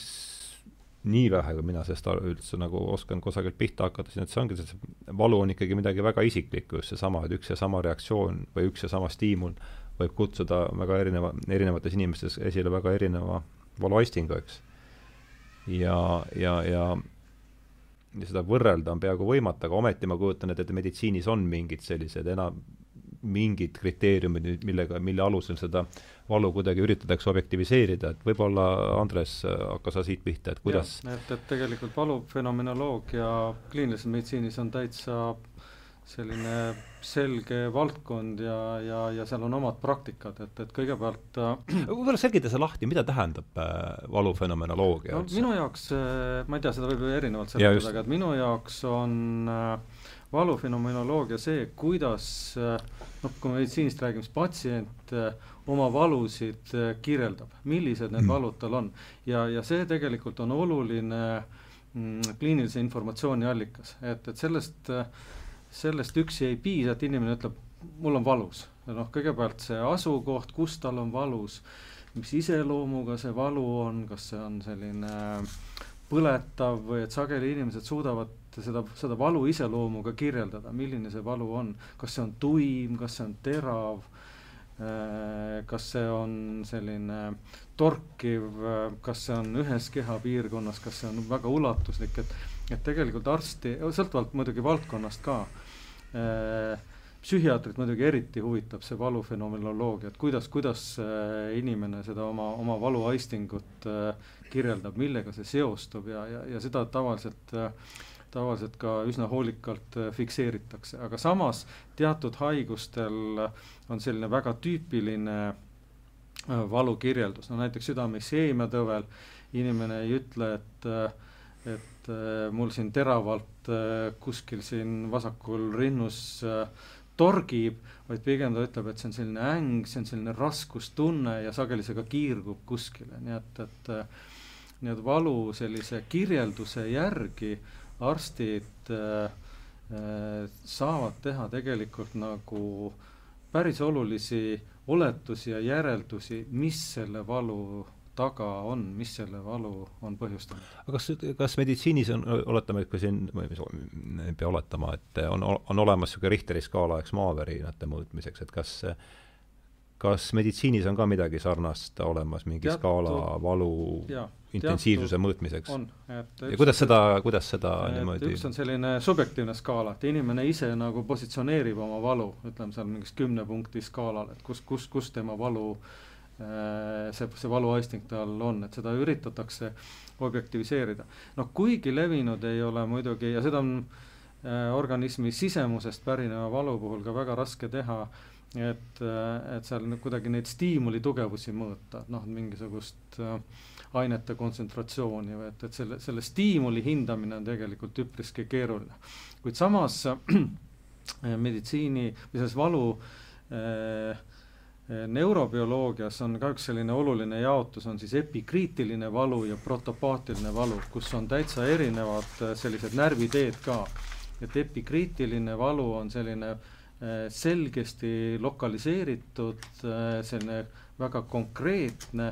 nii vähe, kui mina sellest üldse nagu oskan kusagilt pihta hakata, siis et see ongi, see valu on ikkagi midagi väga isiklikku, just seesama, et üks ja sama reaktsioon või üks ja sama stiimul võib kutsuda väga erineva, erinevates inimestes esile väga erineva valuaistingu, eks. ja, ja ja seda võrrelda on peaaegu võimatu, aga ometi ma kujutan ette, et meditsiinis on mingid sellised enam, mingid kriteeriumid, millega, mille alusel seda valu kuidagi üritatakse objektiviseerida, et võib-olla Andres, hakka sa siit pihta, et kuidas et, et tegelikult valufenomenoloogia kliinilises meditsiinis on täitsa selline selge valdkond ja, ja, ja seal on omad praktikad, et, et kõigepealt äh, võib-olla selgita see lahti, mida tähendab äh, valufenomenoloogia no, minu jaoks äh,, ma ei tea, seda võib ju erinevalt seletada, aga et minu jaoks on äh, valufenomenoloogia see, kuidas äh, noh, kui me meditsiinist räägime, siis patsient äh, oma valusid äh, kirjeldab, millised need mm. valud tal on. ja, ja see tegelikult on oluline mm, kliinilise informatsiooni allikas, et, et sellest, sellest üksi ei piisa, et inimene ütleb, mul on valus. noh, kõigepealt see asukoht, kus tal on valus, mis iseloomuga see valu on, kas see on selline põletav või et sageli inimesed suudavad seda, seda valu iseloomu ka kirjeldada, milline see valu on, kas see on tuim, kas see on terav, äh, kas see on selline torkiv, kas see on ühes kehapiirkonnas, kas see on väga ulatuslik, et, et tegelikult arsti, sõltuvalt muidugi valdkonnast ka äh,, psühhiaatrit muidugi eriti huvitab see valufenomenoloogia, et kuidas, kuidas äh, inimene seda oma, oma valuaistingut äh, kirjeldab, millega see seostub ja, ja, ja seda tavaliselt äh, tavaliselt ka üsna hoolikalt äh, fikseeritakse, aga samas teatud haigustel on selline väga tüüpiline äh, valukirjeldus, no näiteks südame-isheemia tõvel inimene ei ütle, et äh, et mul siin teravalt kuskil siin vasakul rinnus torgib, vaid pigem ta ütleb, et see on selline äng, see on selline raskustunne ja sageli see ka kiirgub kuskile, nii et, et nii et valu sellise kirjelduse järgi äh, arstid äh, äh, saavad teha tegelikult nagu päris olulisi oletusi ja järeldusi, mis selle valu taga on, mis selle valu on põhjustanud. aga kas, kas meditsiinis on, oletame, et kui siin, või ei pea oletama, et on, on olemas niisugune Richteri skaala, eks, maavärinate mõõtmiseks, et kas kas meditsiinis on ka midagi sarnast olemas, mingi Teatud, skaala valu ja, intensiivsuse mõõtmiseks? on, et ja kuidas seda, kuidas seda niimoodi üks on selline subjektiivne skaala, et inimene ise nagu positsioneerib oma valu, ütleme seal mingis kümne punkti skaalal, et kus, kus, kus tema valu äh, see, see valuaisting tal on, et seda üritatakse objektiviseerida. noh, kuigi levinud ei ole muidugi ja seda on äh, organismi sisemusest pärineva valu puhul ka väga raske teha äh, et, et seal kuidagi neid stiimuli tugevusi mõõta, noh, mingisugust äh, ainete kontsentratsiooni või et, et selle, selle stiimuli hindamine on tegelikult üpriski keeruline. kuid samas äh, meditsiini või selles valu äh, neurobioloogias on ka üks selline oluline jaotus, on siis epikriitiline valu ja protopaatiline valu, kus on täitsa erinevad äh, sellised närviteed ka. et epikriitiline valu on selline äh, Äh, selgesti lokaliseeritud, äh, selline väga konkreetne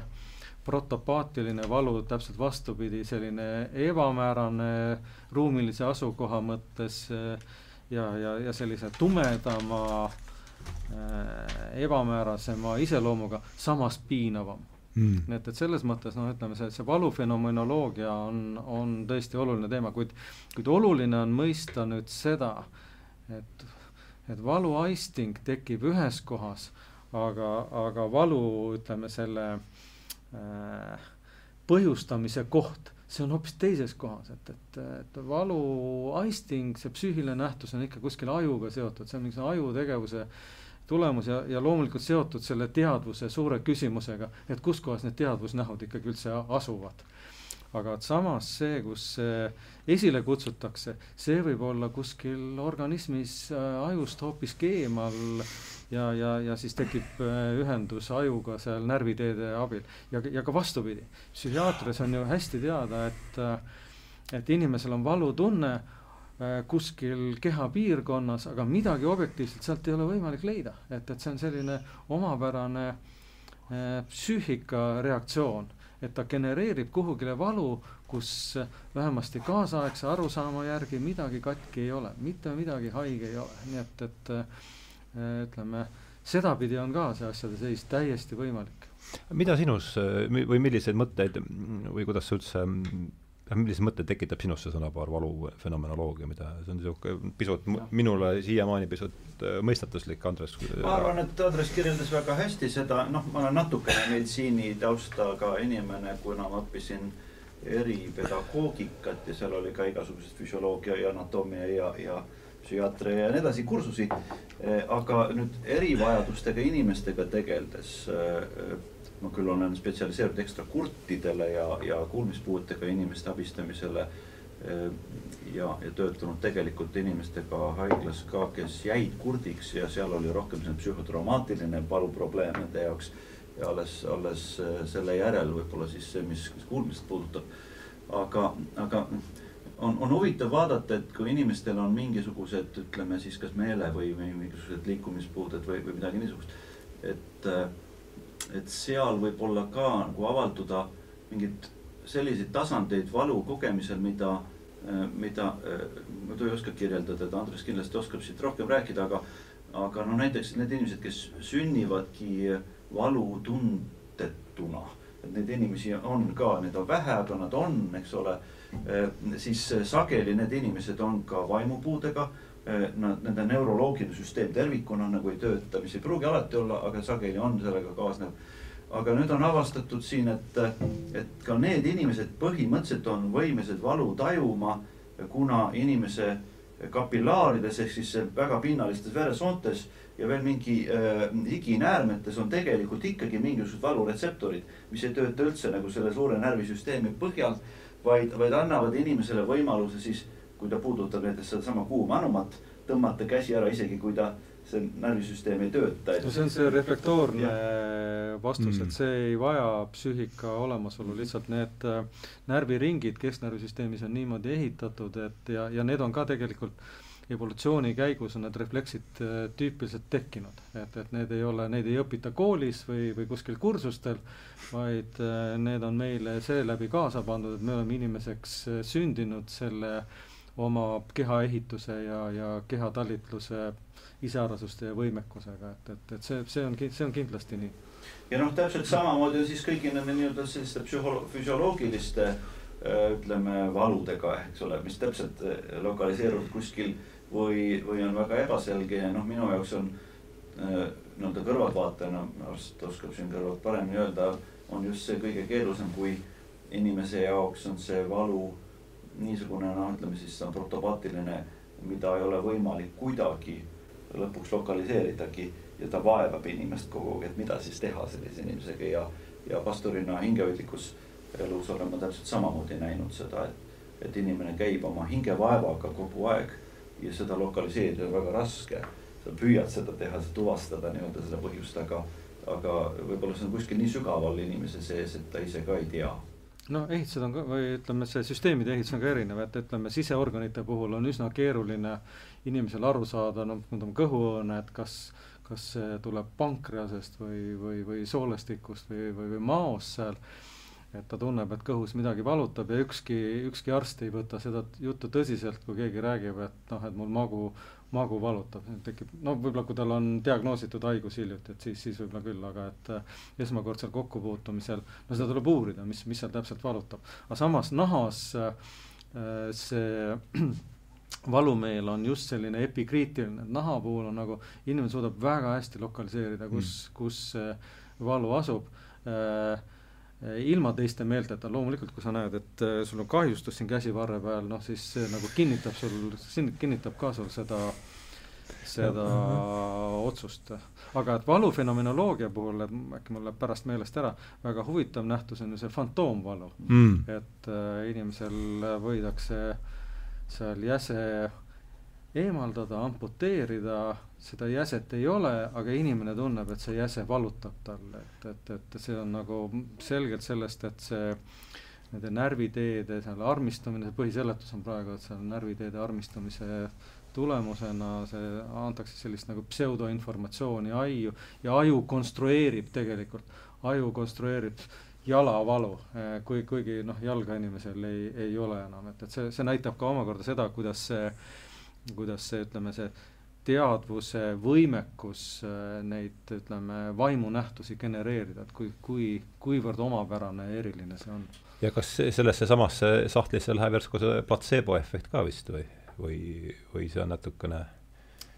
protopaatiline valu, täpselt vastupidi, selline ebamäärane ruumilise asukoha mõttes äh, ja, ja, ja sellise tumedama, ebamäärasema iseloomuga, samas piinavam. Mm.. nii et, et selles mõttes noh, ütleme see, see valufenomenoloogia on, on tõesti oluline teema, kuid, kuid oluline on mõista nüüd seda, et et valuaisting tekib ühes kohas, aga, aga valu, ütleme selle äh, põhjustamise koht, see on hoopis teises kohas, et, et, et valuaisting, see psüühiline nähtus on ikka kuskil ajuga seotud, see on mingisugune ajutegevuse tulemus ja, ja loomulikult seotud selle teadvuse suure küsimusega, et kus kohas need teadvusnähud ikkagi üldse asuvad. Aga et samas see, kus see esile kutsutakse, see võib olla kuskil organismis äh, ajust hoopiski eemal ja, ja, ja siis tekib äh, ühendus ajuga seal närviteede abil. Ja, ja ka vastupidi. psühhiaatrias on ju hästi teada, et, äh, et inimesel on valutunne kuskil kehapiirkonnas, aga midagi objektiivselt sealt ei ole võimalik leida, et, et see on selline omapärane psüühika reaktsioon. Et ta genereerib kuhugile valu, kus vähemasti kaasaegse arusaama järgi midagi katki ei ole, mitte midagi haige ei ole, nii et, et äh, ütleme, sedapidi on ka see asjade seis täiesti võimalik. mida sinus või milliseid mõtteid või kuidas sa üldse millised mõtted tekitab sinus see sõnapaar valu fenomenoloogia, mida, see on niisugune pisut ja. minule siiamaani pisut äh, mõistatuslik, Andres. ma arvan, et Andres kirjeldas väga hästi seda, noh, ma olen natukene meditsiinitaustaga inimene, kuna ma õppisin eripedagoogikat ja seal oli ka igasuguseid füsioloogia ja anatoomia ja, ja psühhiaatria ja nii edasi kursusi. Eh, aga nüüd erivajadustega inimestega tegeldes äh, ma küll olen spetsialiseerunud ekstra kurtidele ja, ja kuulmispuudega inimeste abistamisele. Eh, ja, ja töötanud tegelikult inimestega haiglas ka, kes jäid kurdiks ja seal oli rohkem selline psühhotraumaatiline valuprobleem nende jaoks. ja alles, alles eh, selle järel võib-olla siis see, mis kuulmist puudutab. aga, aga on, on huvitav vaadata, et kui inimestel on mingisugused, ütleme siis kas meele või, või mingisugused liikumispuuded või, või midagi niisugust, et et seal võib olla ka nagu avalduda mingeid selliseid tasandeid valu kogemisel, mida, mida ma ei oska kirjeldada, et Andres kindlasti oskab siit rohkem rääkida, aga, aga no näiteks need inimesed, kes sünnivadki valutundetuna, et neid inimesi on ka, neid on vähe, aga nad on, eks ole, siis sageli need inimesed on ka vaimupuudega Eh, nad, nende neuroloogiline süsteem tervikuna nagu ei tööta, mis ei pruugi alati olla, aga sageli on sellega kaasnev. aga nüüd on avastatud siin, et, et ka need inimesed põhimõtteliselt on võimelised valu tajuma, kuna inimese kapillaarides ehk siis väga pinnalistes veresoontes ja veel mingi äh, higinäärmetes on tegelikult ikkagi mingisugused valuretseptorid, mis ei tööta üldse nagu selle suure närvisüsteemi põhjal, vaid, vaid annavad inimesele võimaluse siis kui ta puudutab näiteks sedasama kuuma anumat, tõmmata käsi ära, isegi kui ta, see närvisüsteem ei tööta. no see on see reflektoorne vastus mm., et see ei vaja psüühika olemasolu, lihtsalt need äh, närviringid kesknärvisüsteemis on niimoodi ehitatud, et ja, ja need on ka tegelikult evolutsiooni käigus on need refleksid äh, tüüpiliselt tekkinud, et, et need ei ole, neid ei õpita koolis või, või kuskil kursustel, vaid äh, need on meile seeläbi kaasa pandud, et me oleme inimeseks sündinud selle oma kehaehituse ja, ja kehatalitluse iseärasuste ja võimekusega, et, et, et see, see on, see on kindlasti nii. ja noh, täpselt samamoodi siis kõigi nende nii-öelda selliste psühholo-, füsioloogiliste ütleme valudega, eks ole, mis täpselt lokaliseeruvad kuskil või, või on väga ebaselge ja noh, minu jaoks on nii-öelda kõrvaltvaatajana, arst oskab siin kõrvalt paremini öelda, on just see kõige keerulisem, kui inimese jaoks on see valu niisugune noh, ütleme siis on protopaatiline, mida ei ole võimalik kuidagi lõpuks lokaliseeridagi ja ta vaevab inimest kogu aeg, et mida siis teha sellise inimesega ja, ja pastorina hingehoidlikus elus olen ma täpselt samamoodi näinud seda, et, et inimene käib oma hingevaevaga kogu aeg ja seda lokaliseerida on väga raske. sa püüad seda teha, tuvastada nii-öelda seda põhjust, aga, aga võib-olla see on kuskil nii sügaval inimese sees, et ta ise ka ei tea noh, ehitused on ka või ütleme, see süsteemide ehitus on ka erinev, et ütleme, siseorganite puhul on üsna keeruline inimesel aru saada, noh, ütleme kõhuõõne, et kas, kas see tuleb pankreasest või, või, või soolestikust või, või, või maost seal. Et ta tunneb, et kõhus midagi valutab ja ükski, ükski arst ei võta seda juttu tõsiselt, kui keegi räägib, et noh, et mul magu magu valutab, tekib, no võib-olla kui tal on diagnoositud haigus hiljuti, et siis, siis võib-olla küll, aga et äh, esmakordsel kokkupuutumisel, no seda tuleb uurida, mis, mis seal täpselt valutab. aga samas nahas äh, see valumeel on just selline epikriitiline, et naha puhul on nagu, inimene suudab väga hästi lokaliseerida, kus mm., kus see valu asub äh, ilma teiste meelteta, loomulikult kui sa näed, et äh, sul on kahjustus siin käsivarre peal, noh siis see nagu kinnitab sul, kinnitab ka sul seda, seda otsust. aga et valufenomenoloogia puhul, äkki mul läheb pärast meelest ära, väga huvitav nähtus on ju see fantoomvalu. Mm.. et äh, inimesel võidakse seal jäse eemaldada, amputeerida, seda jäset ei ole, aga inimene tunneb, et see jäse valutab talle, et, et, et see on nagu selgelt sellest, et see nende närviteede seal armistumine, see põhiseletus on praegu, et seal närviteede armistumise tulemusena see antakse sellist nagu pseudoinformatsiooni aiu ja aju konstrueerib tegelikult, aju konstrueerib jalavalu, kui, kuigi noh, jalga inimesel ei, ei ole enam, et, et see, see näitab ka omakorda seda, kuidas see kuidas see, ütleme, see teadvuse võimekus äh, neid, ütleme, vaimunähtusi genereerida, et kui, kui, kuivõrd omapärane ja eriline see on. ja kas sellesse samasse sahtlisse läheb järsku see platseebo efekt ka vist või, või, või see on natukene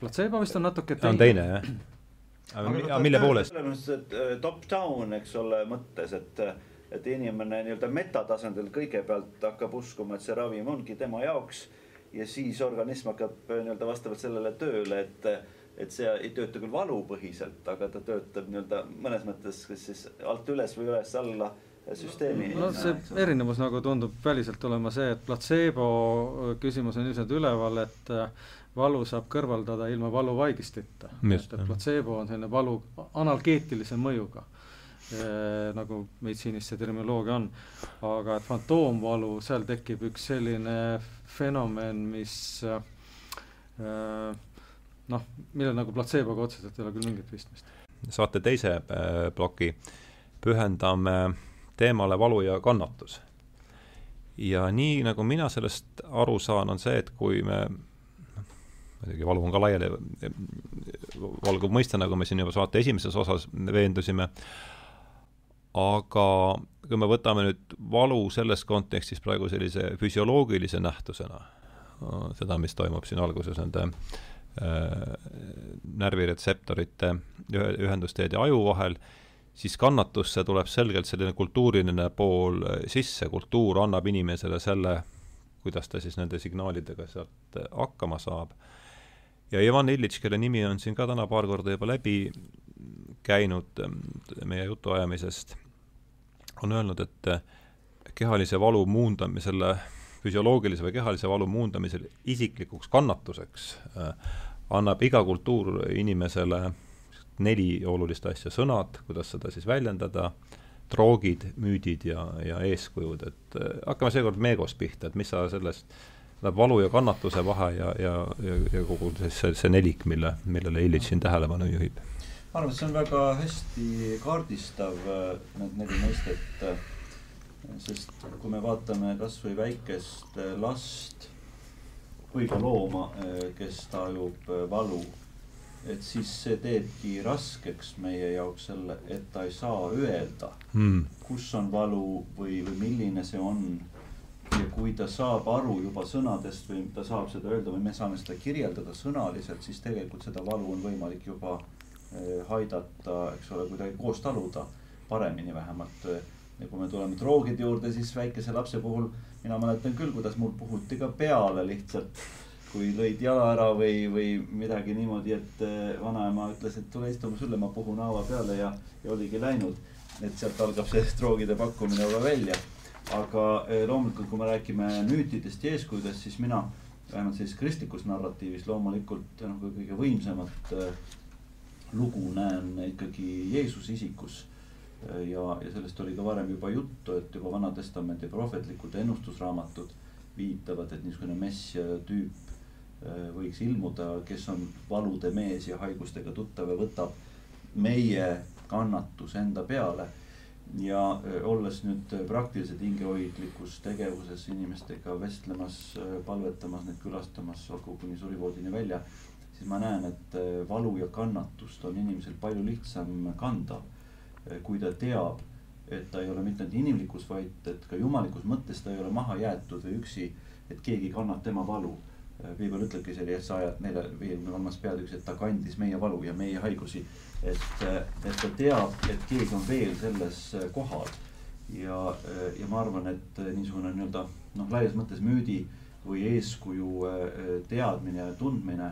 platseebo vist on natuke teine. on teine, jah? aga mille poolest? selles mõttes, et äh, top-down, eks ole, mõttes, et et inimene nii-öelda metatasandil kõigepealt hakkab uskuma, et see ravim ongi tema jaoks ja siis organism hakkab äh, nii-öelda vastavalt sellele tööle, et, et see ei tööta küll valupõhiselt, aga ta töötab nii-öelda mõnes mõttes, kas siis alt üles või üles alla süsteemi. no see erinevus nagu tundub väliselt olema see, et platseebo küsimus on ilmselt üleval, et äh, valu saab kõrvaldada ilma valuvaigistita. et, et platseebo on selline valu analgeetilise mõjuga Äh, nagu meditsiinis see terminoloogia on. aga et fantoomvalu, seal tekib üks selline fenomen, mis äh, noh, millel nagu platseeboga otseselt ei ole küll mingit pistmist. saate teise äh, ploki pühendame teemale valu ja kannatus. ja nii, nagu mina sellest aru saan, on see, et kui me muidugi valu on ka laiali valguv mõiste, nagu me siin juba saate esimeses osas veendusime, aga kui me võtame nüüd valu selles kontekstis praegu sellise füsioloogilise nähtusena, seda, mis toimub siin alguses nende äh, närviretseptorite ühe, ühendusteede aju vahel, siis kannatusse tuleb selgelt selline kultuuriline pool sisse, kultuur annab inimesele selle, kuidas ta siis nende signaalidega sealt hakkama saab. ja Ivan Illitš, kelle nimi on siin ka täna paar korda juba läbi käinud meie jutuajamisest on öelnud, et eh, kehalise valu muundamisele, füsioloogilise või kehalise valu muundamisel isiklikuks kannatuseks äh, annab iga kultuur inimesele neli olulist asja, sõnad, kuidas seda siis väljendada, droogid, müüdid ja, ja eeskujud, et äh, hakkame seekord Meegost pihta, et mis sa sellest, läheb valu ja kannatuse vahe ja, ja, ja, ja kogu siis see, see nelik, mille, millele Illich siin tähelepanu juhib ma arvan, et see on väga hästi kaardistav, äh, need neli mõistet. Äh, sest kui me vaatame kasvõi väikest äh, last, või ka looma, kes tajub valu et siis see teebki raskeks meie jaoks selle, et ta ei saa öelda mm., kus on valu või, või milline see on. ja kui ta saab aru juba sõnadest või ta saab seda öelda või me saame seda kirjeldada sõnaliselt, siis tegelikult seda valu on võimalik juba aidata, eks ole, kuidagi koos taluda paremini vähemalt. ja kui me tuleme droogide juurde, siis väikese lapse puhul mina mäletan küll, kuidas mul puhuti ka peale lihtsalt kui lõid jala ära või, või midagi niimoodi, et eh, vanaema ütles, et tule istume sulle, ma puhun haava peale ja, ja oligi läinud. et sealt algab see droogide pakkumine juba välja. aga eh, loomulikult, kui me räägime müütidest ja eeskujudest, siis mina vähemalt sellises kristlikus narratiivis loomulikult noh, kõige võimsamat lugu näen ikkagi Jeesuse isikus ja, ja sellest oli ka varem juba juttu, et juba Vana-testamendi prohvetlikud ennustusraamatud viitavad, et niisugune messia tüüp Äh, võiks ilmuda, kes on valude mees ja haigustega tuttav ja võtab meie kannatuse enda peale. ja äh, olles nüüd praktiliselt hingehoidlikus tegevuses inimestega vestlemas, äh, palvetamas, neid külastamas, olgu kuni surivoodini välja, siis ma näen, et valu ja kannatust on inimesel palju lihtsam kanda, kui ta teab, et ta ei ole mitte ainult inimlikus, vaid et ka jumalikus mõttes ta ei ole maha jäetud või üksi, et keegi kannab tema valu piibel ütlebki see oli Jesaja nelja, viiekümne kolmas peatükk, et ta kandis meie valu ja meie haigusi. et, et ta teab, et keegi on veel selles kohal. ja, ja ma arvan, et niisugune nii-öelda noh, laias mõttes müüdi või eeskuju teadmine ja tundmine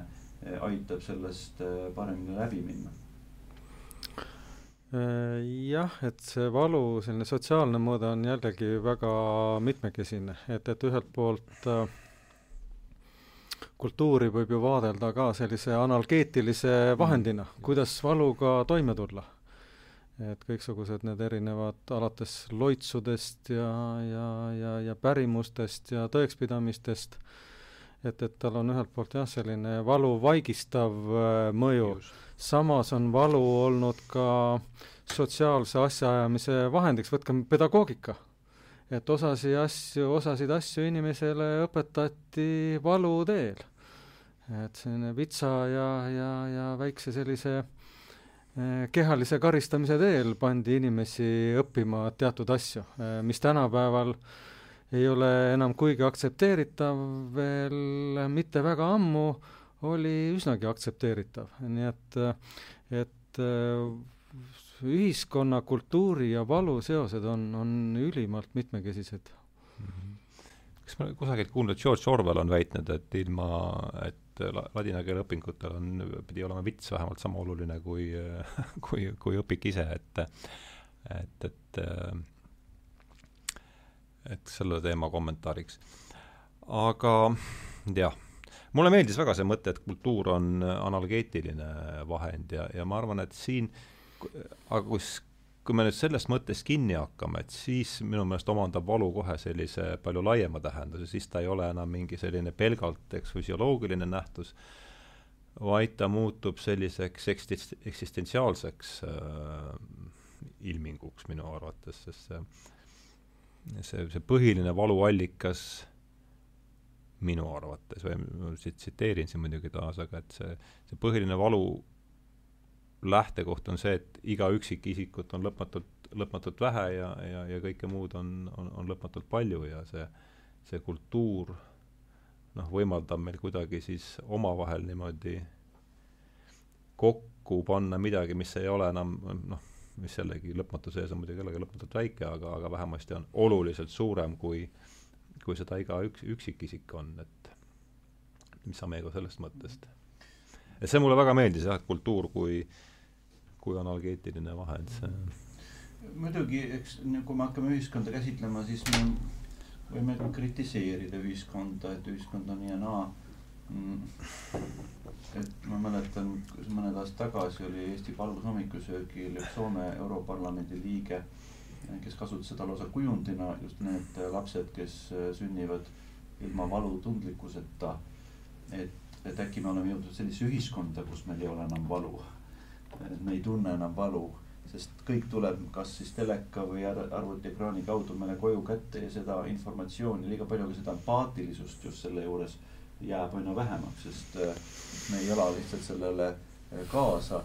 aitab sellest paremini läbi minna jah, et see valu, selline sotsiaalne mõõde on jällegi väga mitmekesine, et, et ühelt poolt äh, kultuuri võib ju vaadelda ka sellise analgeetilise vahendina, mm. kuidas valuga toime tulla. et kõiksugused need erinevad alates loitsudest ja, ja, ja, ja pärimustest ja tõekspidamistest, et, et tal on ühelt poolt jah, selline valu vaigistav äh, mõju, samas on valu olnud ka sotsiaalse asjaajamise vahendiks, võtkem pedagoogika. Et osasi asju, osasid asju inimesele õpetati valu teel. Et selline vitsa ja, ja, ja väikse sellise eh, kehalise karistamise teel pandi inimesi õppima teatud asju, eh, mis tänapäeval ei ole enam kuigi aktsepteeritav, veel mitte väga ammu oli üsnagi aktsepteeritav, nii et, et eh, ühiskonna, kultuuri ja valu seosed on, on ülimalt mitmekesised mm. -hmm kas ma kusagilt kuulnud, et George Orwell on väitnud, et ilma, et ladina keele õpingutel on, pidi olema vits vähemalt sama oluline kui, kui, kui õpik ise, et et, et et selle teema kommentaariks. aga jah, mulle meeldis väga see mõte, et kultuur on analgeetiline vahend ja, ja ma arvan, et siin, aga kus kui me nüüd sellest mõttest kinni hakkame, et siis minu meelest omandab valu kohe sellise palju laiema tähenduse, siis ta ei ole enam mingi selline pelgalt, eks, füsioloogiline nähtus, vaid ta muutub selliseks eksist-, eksistentsiaalseks äh, ilminguks minu arvates, sest see, see, see põhiline valuallikas minu arvates või ma tsiteerin siin muidugi taas, aga et see, see põhiline valu lähtekoht on see, et iga üksikisikut on lõpmatult, lõpmatult vähe ja, ja, ja kõike muud on, on, on lõpmatult palju ja see, see kultuur noh, võimaldab meil kuidagi siis omavahel niimoodi kokku panna midagi, mis ei ole enam noh, mis jällegi lõpmatu sees on muidugi jällegi lõpmatult väike, aga, aga vähemasti on oluliselt suurem, kui, kui seda iga üks, üksikisik on, et mis sa meiega sellest mõttest? et see mulle väga meeldis jah, et kultuur kui kui analgeetiline vahend, see muidugi, eks kui me hakkame ühiskonda käsitlema, siis me võime kritiseerida ühiskonda, et ühiskond on nii ja naa. Et ma mäletan, mõned aastad tagasi oli Eesti Palgus hommikusöögil üks Soome Europarlamendi liige, kes kasutas seda lausa kujundina, just need lapsed, kes sünnivad ilma valutundlikkuseta. et, et äkki me oleme jõudnud sellisesse ühiskonda, kus meil ei ole enam valu et me ei tunne enam valu, sest kõik tuleb kas siis teleka või arvutiekraani kaudu meile koju kätte ja seda informatsiooni liiga palju, ka seda empaatilisust just selle juures jääb aina vähemaks, sest me ei ela lihtsalt sellele kaasa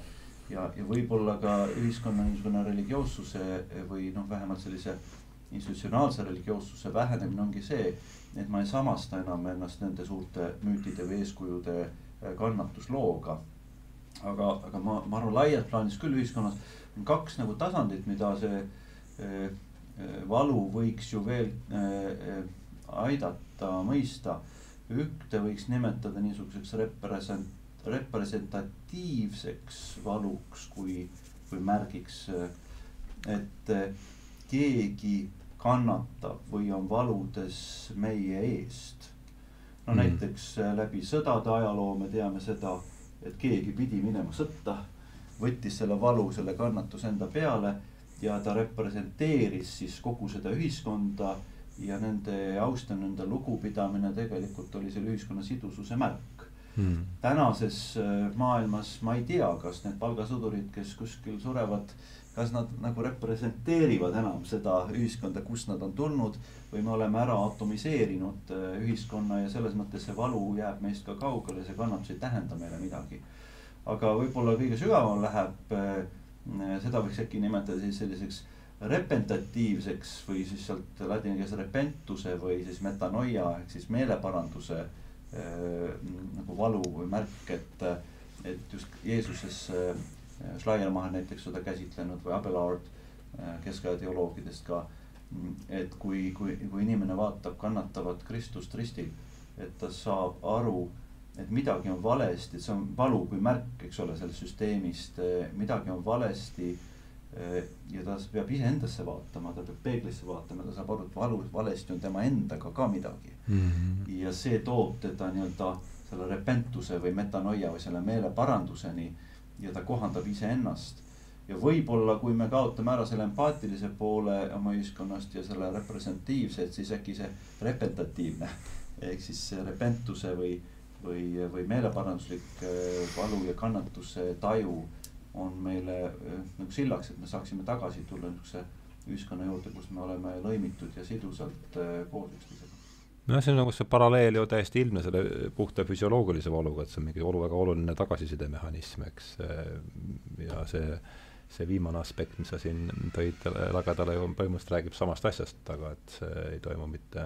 ja, ja võib-olla ka ühiskonna niisugune religioossuse või noh, vähemalt sellise institutsionaalse religioossuse vähenemine ongi see, et ma ei samasta enam ennast nende suurte müütide või eeskujude äh, kannatuslooga. aga, aga ma, ma arvan, laias plaanis küll ühiskonnas on kaks nagu tasandit, mida see valu võiks ju veel aidata mõista. Ühte võiks nimetada niisuguseks represent-, representatiivseks valuks kui, kui märgiks, et keegi kannatab või on valudes meie eest. no mm. näiteks läbi sõdade ajaloo me teame seda, et keegi pidi minema sõtta, võttis selle valu, selle kannatuse enda peale ja ta representeeris siis kogu seda ühiskonda ja nende austamine, nende lugupidamine tegelikult oli selle ühiskonna sidususe märk hmm.. tänases äh, maailmas ma ei tea, kas need palgasõdurid, kes kuskil surevad, kas nad nagu representeerivad enam seda ühiskonda, kust nad on tulnud või me oleme ära atomiseerinud äh, ühiskonna ja selles mõttes see valu jääb meist ka kaugele, see kannatus ei tähenda meile midagi. aga võib-olla kõige sügavam läheb, äh, seda võiks äkki nimetada siis selliseks repentatiivseks või siis sealt ladina keeles repentuse või siis metanoia ehk siis meeleparanduse Äh, nagu valu või märk, et, et just Jeesuses äh, Schleiermacher näiteks seda käsitlenud või Abelard äh, keskaja teoloogidest ka. et kui, kui, kui inimene vaatab kannatavat Kristust ristil, et ta saab aru, et midagi on valesti, et see on valu kui märk, eks ole, sellest süsteemist, midagi on valesti ja ta peab iseendasse vaatama, ta peab peeglisse vaatama, ta saab aru, et valu, valesti on tema endaga ka midagi mm. -hmm. ja see toob teda nii-öelda selle repentuse või metanoia või selle meeleparanduseni ja ta kohandab iseennast. ja võib-olla, kui me kaotame ära selle empaatilise poole oma ühiskonnast ja selle representatiivse, et siis äkki see repentatiivne ehk siis repentuse või, või, või meeleparanduslik äh, valu ja kannatuse taju on meile eh, nagu sillaks, et me saaksime tagasi tulla niisuguse ühiskonna juurde, kus me oleme lõimitud ja sidusalt eh, koos üksteisega. nojah, see on nagu see paralleel ju täiesti ilmne selle puhta füsioloogilise valuga, et see on mingi olu, väga oluline tagasisidemehhanism, eks, eh, ja see see viimane aspekt, mis sa siin tõid lagedale, põhimõtteliselt räägib samast asjast, aga et see ei toimu mitte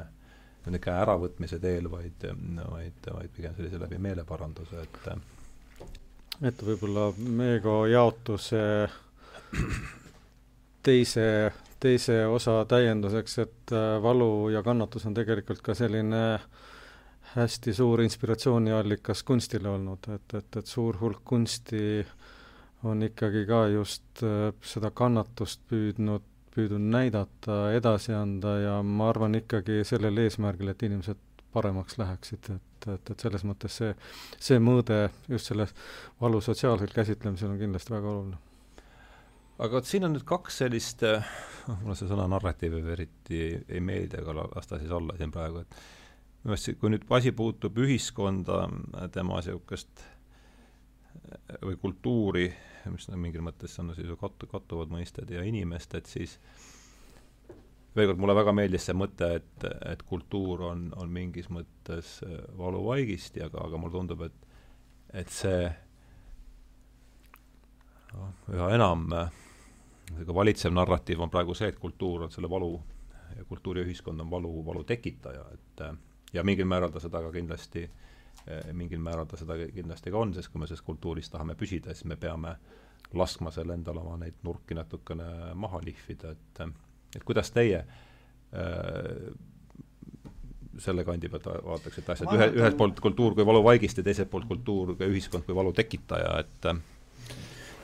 niisugune äravõtmise teel, vaid, vaid, vaid pigem sellise läbi meeleparanduse, et et võib-olla Meego jaotuse teise, teise osa täienduseks, et äh, valu ja kannatus on tegelikult ka selline hästi suur inspiratsiooniallikas kunstile olnud, et, et, et suur hulk kunsti on ikkagi ka just äh, seda kannatust püüdnud, püüdnud näidata, edasi anda ja ma arvan ikkagi sellel eesmärgil, et inimesed paremaks läheksid, et et, et, selles mõttes see, see mõõde just selle valu sotsiaalsel käsitlemisel on kindlasti väga oluline. aga vot siin on nüüd kaks sellist, noh, mulle see sõna narratiiv eriti ei, meeldi, aga las ta siis olla siin praegu, et minu meelest kui nüüd asi puutub ühiskonda, tema niisugust või kultuuri, mis mingil mõttes on siis ju kattu, kattuvad mõisted ja inimest, et siis veel kord, mulle väga meeldis see mõte, et, et kultuur on, on mingis mõttes äh, valuvaigisti, aga, aga mulle tundub, et, et see noh, üha enam äh, valitsev narratiiv on praegu see, et kultuur on selle valu ja kultuuriühiskond on valu, valu tekitaja, et äh, ja mingil määral ta seda ka kindlasti, mingil määral ta seda kindlasti ka on, sest kui me selles kultuuris tahame püsida, siis me peame laskma selle endale oma neid nurki natukene maha lihvida, et et kuidas teie äh, selle kandi pealt vaataksite asjad, ühe, ühelt poolt kultuur kui valuvaigist ja teiselt poolt kultuur kui ühiskond kui valu tekitaja, et äh,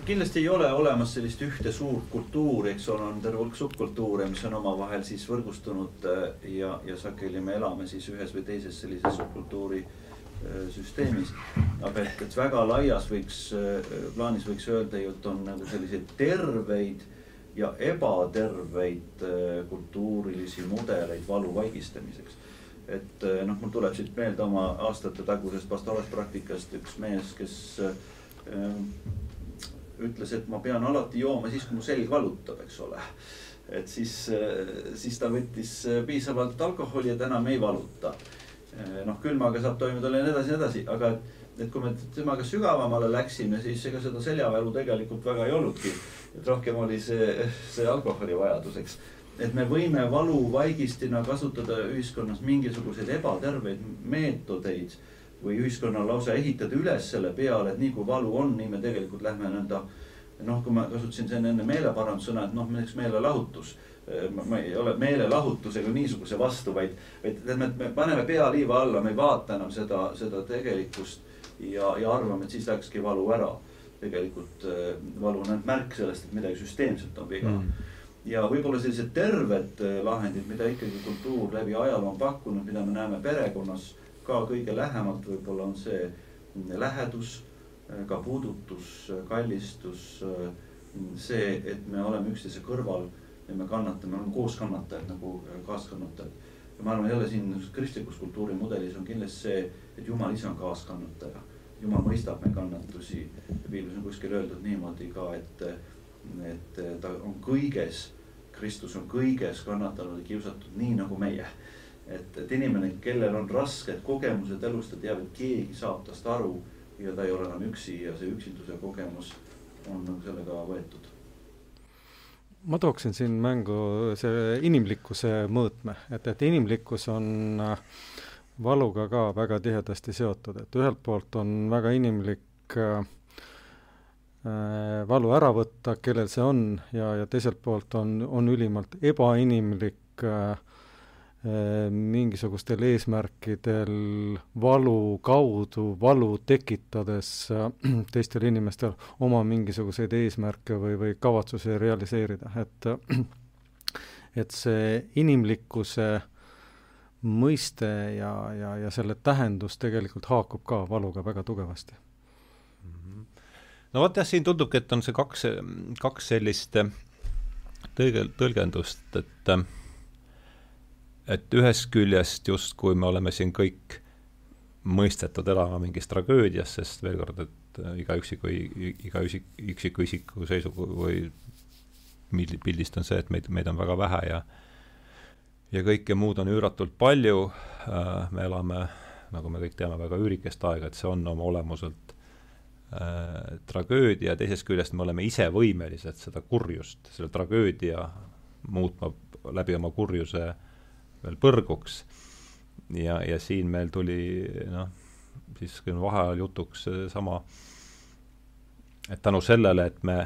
kindlasti ei ole olemas sellist ühte suurt kultuuri, eks ole, on terve hulk subkultuure, mis on omavahel siis võrgustunud äh, ja, ja sageli me elame siis ühes või teises sellises subkultuuri äh, süsteemis. aga et, et väga laias võiks, plaanis võiks öelda ju, et on nagu selliseid terveid ja ebaterveid äh, kultuurilisi mudeleid valu vaigistamiseks. et äh, noh, mul tuleb siit meelde oma aastatetagusest pastoraalspraktikast üks mees, kes äh, ütles, et ma pean alati jooma siis, kui mu selg valutab, eks ole. et siis, siis ta võttis piisavalt alkoholi ta enam ei valuta noh, külmaga saab toime tulla ja nii edasi nii edasi, aga et, et kui me temaga sügavamale läksime, siis ega seda seljavälu tegelikult väga ei olnudki. et rohkem oli see, see alkoholi vajadus, eks. et me võime valuvaigistina kasutada ühiskonnas mingisuguseid ebaterveid meetodeid või ühiskonnal lausa ehitada üles selle peale, et nii kui valu on, nii me tegelikult lähme nõnda noh, kui ma kasutasin siin enne meeleparandussõna, et noh, näiteks meelelahutus ma, ei ole meelelahutusega niisuguse vastu, vaid, vaid me, me paneme pea liiva alla, me ei vaata enam seda, seda tegelikkust ja, ja arvame, et siis läkski valu ära. tegelikult äh, valu on ainult märk sellest, et midagi süsteemselt on viga mm. ja võib-olla sellised terved äh, lahendid, mida ikkagi kultuur läbi ajaloo on pakkunud, mida me näeme perekonnas ka kõige lähemalt, võib-olla on see lähedus, äh, ka puudutus, kallistus, see, et me oleme üksteise kõrval ja me kannatame, oleme koos kannatajad nagu kaaskannatajad. ja ma arvan jälle siin kristlikus kultuurimudelis on kindlasti see, et Jumal ise on kaaskannataja. Jumal mõistab meie kannatusi. Piiblis on kuskil öeldud niimoodi ka, et, et ta on kõiges, Kristus on kõiges kannatanud ja kiusatud nii nagu meie. et, et inimene, kellel on rasked kogemused elus, ta teab, et keegi saab tast aru ja ta ei ole enam üksi ja see üksinduse kogemus on nagu sellega võetud. Ma tooksin siin mängu see inimlikkuse mõõtme, et, et inimlikkus on äh, valuga ka väga tihedasti seotud, et ühelt poolt on väga inimlik äh, äh, valu ära võtta, kellel see on, ja, ja teiselt poolt on, on ülimalt ebainimlik äh, Äh, mingisugustel eesmärkidel valu kaudu, valu tekitades äh, teistel inimestel oma mingisuguseid eesmärke või, või kavatsusi realiseerida, et et see inimlikkuse mõiste ja, ja, ja selle tähendus tegelikult haakub ka valuga väga tugevasti. Mhm. no vot jah, siin tundubki, et on see kaks, kaks sellist tõlge, tõlgendust, et äh, et ühest küljest justkui me oleme siin kõik mõistetud elama mingis tragöödias, sest veel kord, et äh, iga üksiku, iga üksik, üksiku isiku seisugu või pildist on see, et meid, meid on väga vähe ja ja kõike muud on üüratult palju, äh, me elame, nagu me kõik teame, väga üürikest aega, et see on oma olemuselt äh, tragöödia, teisest küljest me oleme ise võimelised seda kurjust, selle tragöödia muutma läbi oma kurjuse veel põrguks. ja, ja siin meil tuli noh, siis vaheajal jutuks sama, et tänu sellele, et me,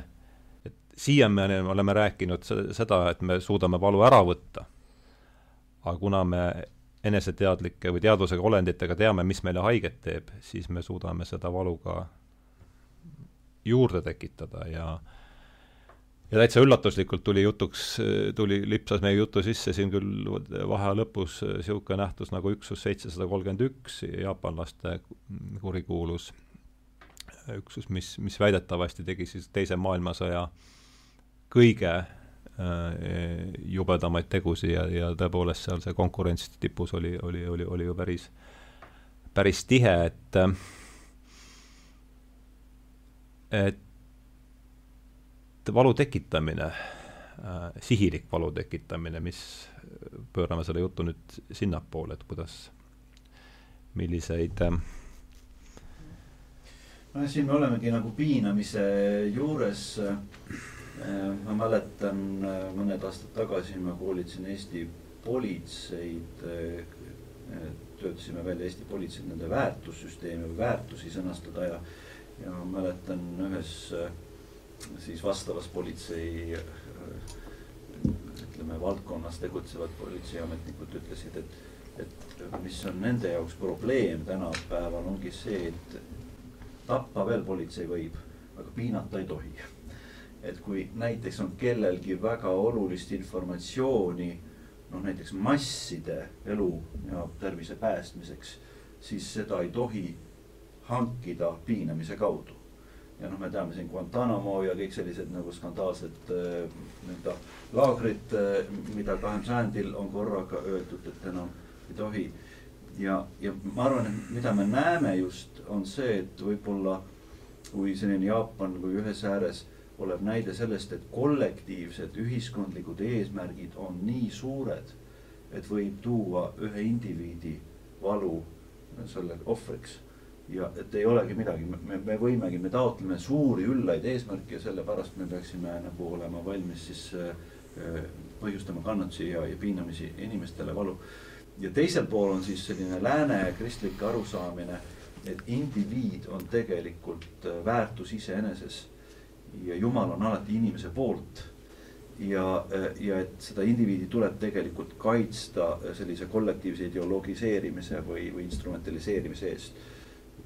et siiamaani oleme rääkinud seda, et me suudame valu ära võtta, aga kuna me eneseteadlike või teadvusega olenditega teame, mis meile haiget teeb, siis me suudame seda valu ka juurde tekitada ja ja täitsa üllatuslikult tuli jutuks, tuli, lipsas meie jutu sisse siin küll vaheaja lõpus niisugune nähtus nagu üksus seitsesada kolmkümmend üks, jaapanlaste kurikuulus üksus, mis, mis väidetavasti tegi siis Teise maailmasõja kõige jubedamaid tegusid ja, ja tõepoolest seal see konkurents tipus oli, oli, oli, oli ju päris, päris tihe, et et valu tekitamine äh,, sihilik valu tekitamine, mis, pöörame selle jutu nüüd sinnapoole, et kuidas, milliseid äh, no siin me olemegi nagu piinamise juures äh,. Ma mäletan äh, mõned aastad tagasi ma koolitasin Eesti politseid äh,. töötasime välja Eesti politseid nende väärtussüsteemi või väärtusi sõnastada ja, ja ma mäletan ühes äh, siis vastavas politsei ütleme, valdkonnas tegutsevad politseiametnikud ütlesid, et, et mis on nende jaoks probleem tänapäeval, ongi see, et tappa veel politsei võib, aga piinata ei tohi. Et kui näiteks on kellelgi väga olulist informatsiooni, noh näiteks masside elu ja tervise päästmiseks, siis seda ei tohi hankida piinamise kaudu ja noh, me teame siin Guantanamo ja kõik sellised nagu skandaalsed äh, nii-öelda laagrid, äh, mida kahekümnendal sajandil on korraga öeldud, et enam ei tohi. ja, ja ma arvan, et mida me näeme just, on see, et võib-olla kui selline Jaapan kui ühes ääres olev näide sellest, et kollektiivsed ühiskondlikud eesmärgid on nii suured, et võib tuua ühe indiviidi valu selle ohvriks. ja et ei olegi midagi, me, me võimegi, me taotleme suuri üllaid eesmärke ja sellepärast me peaksime nagu olema valmis siis äh, põhjustama kannatusi ja, ja piinamisi inimestele valu. ja teisel pool on siis selline lääne kristlik arusaamine, et indiviid on tegelikult äh, väärtus iseeneses ja Jumal on alati inimese poolt ja, ja et seda indiviidi tuleb tegelikult kaitsta sellise kollektiivse ideologiseerimise või, või instrumentaliseerimise eest.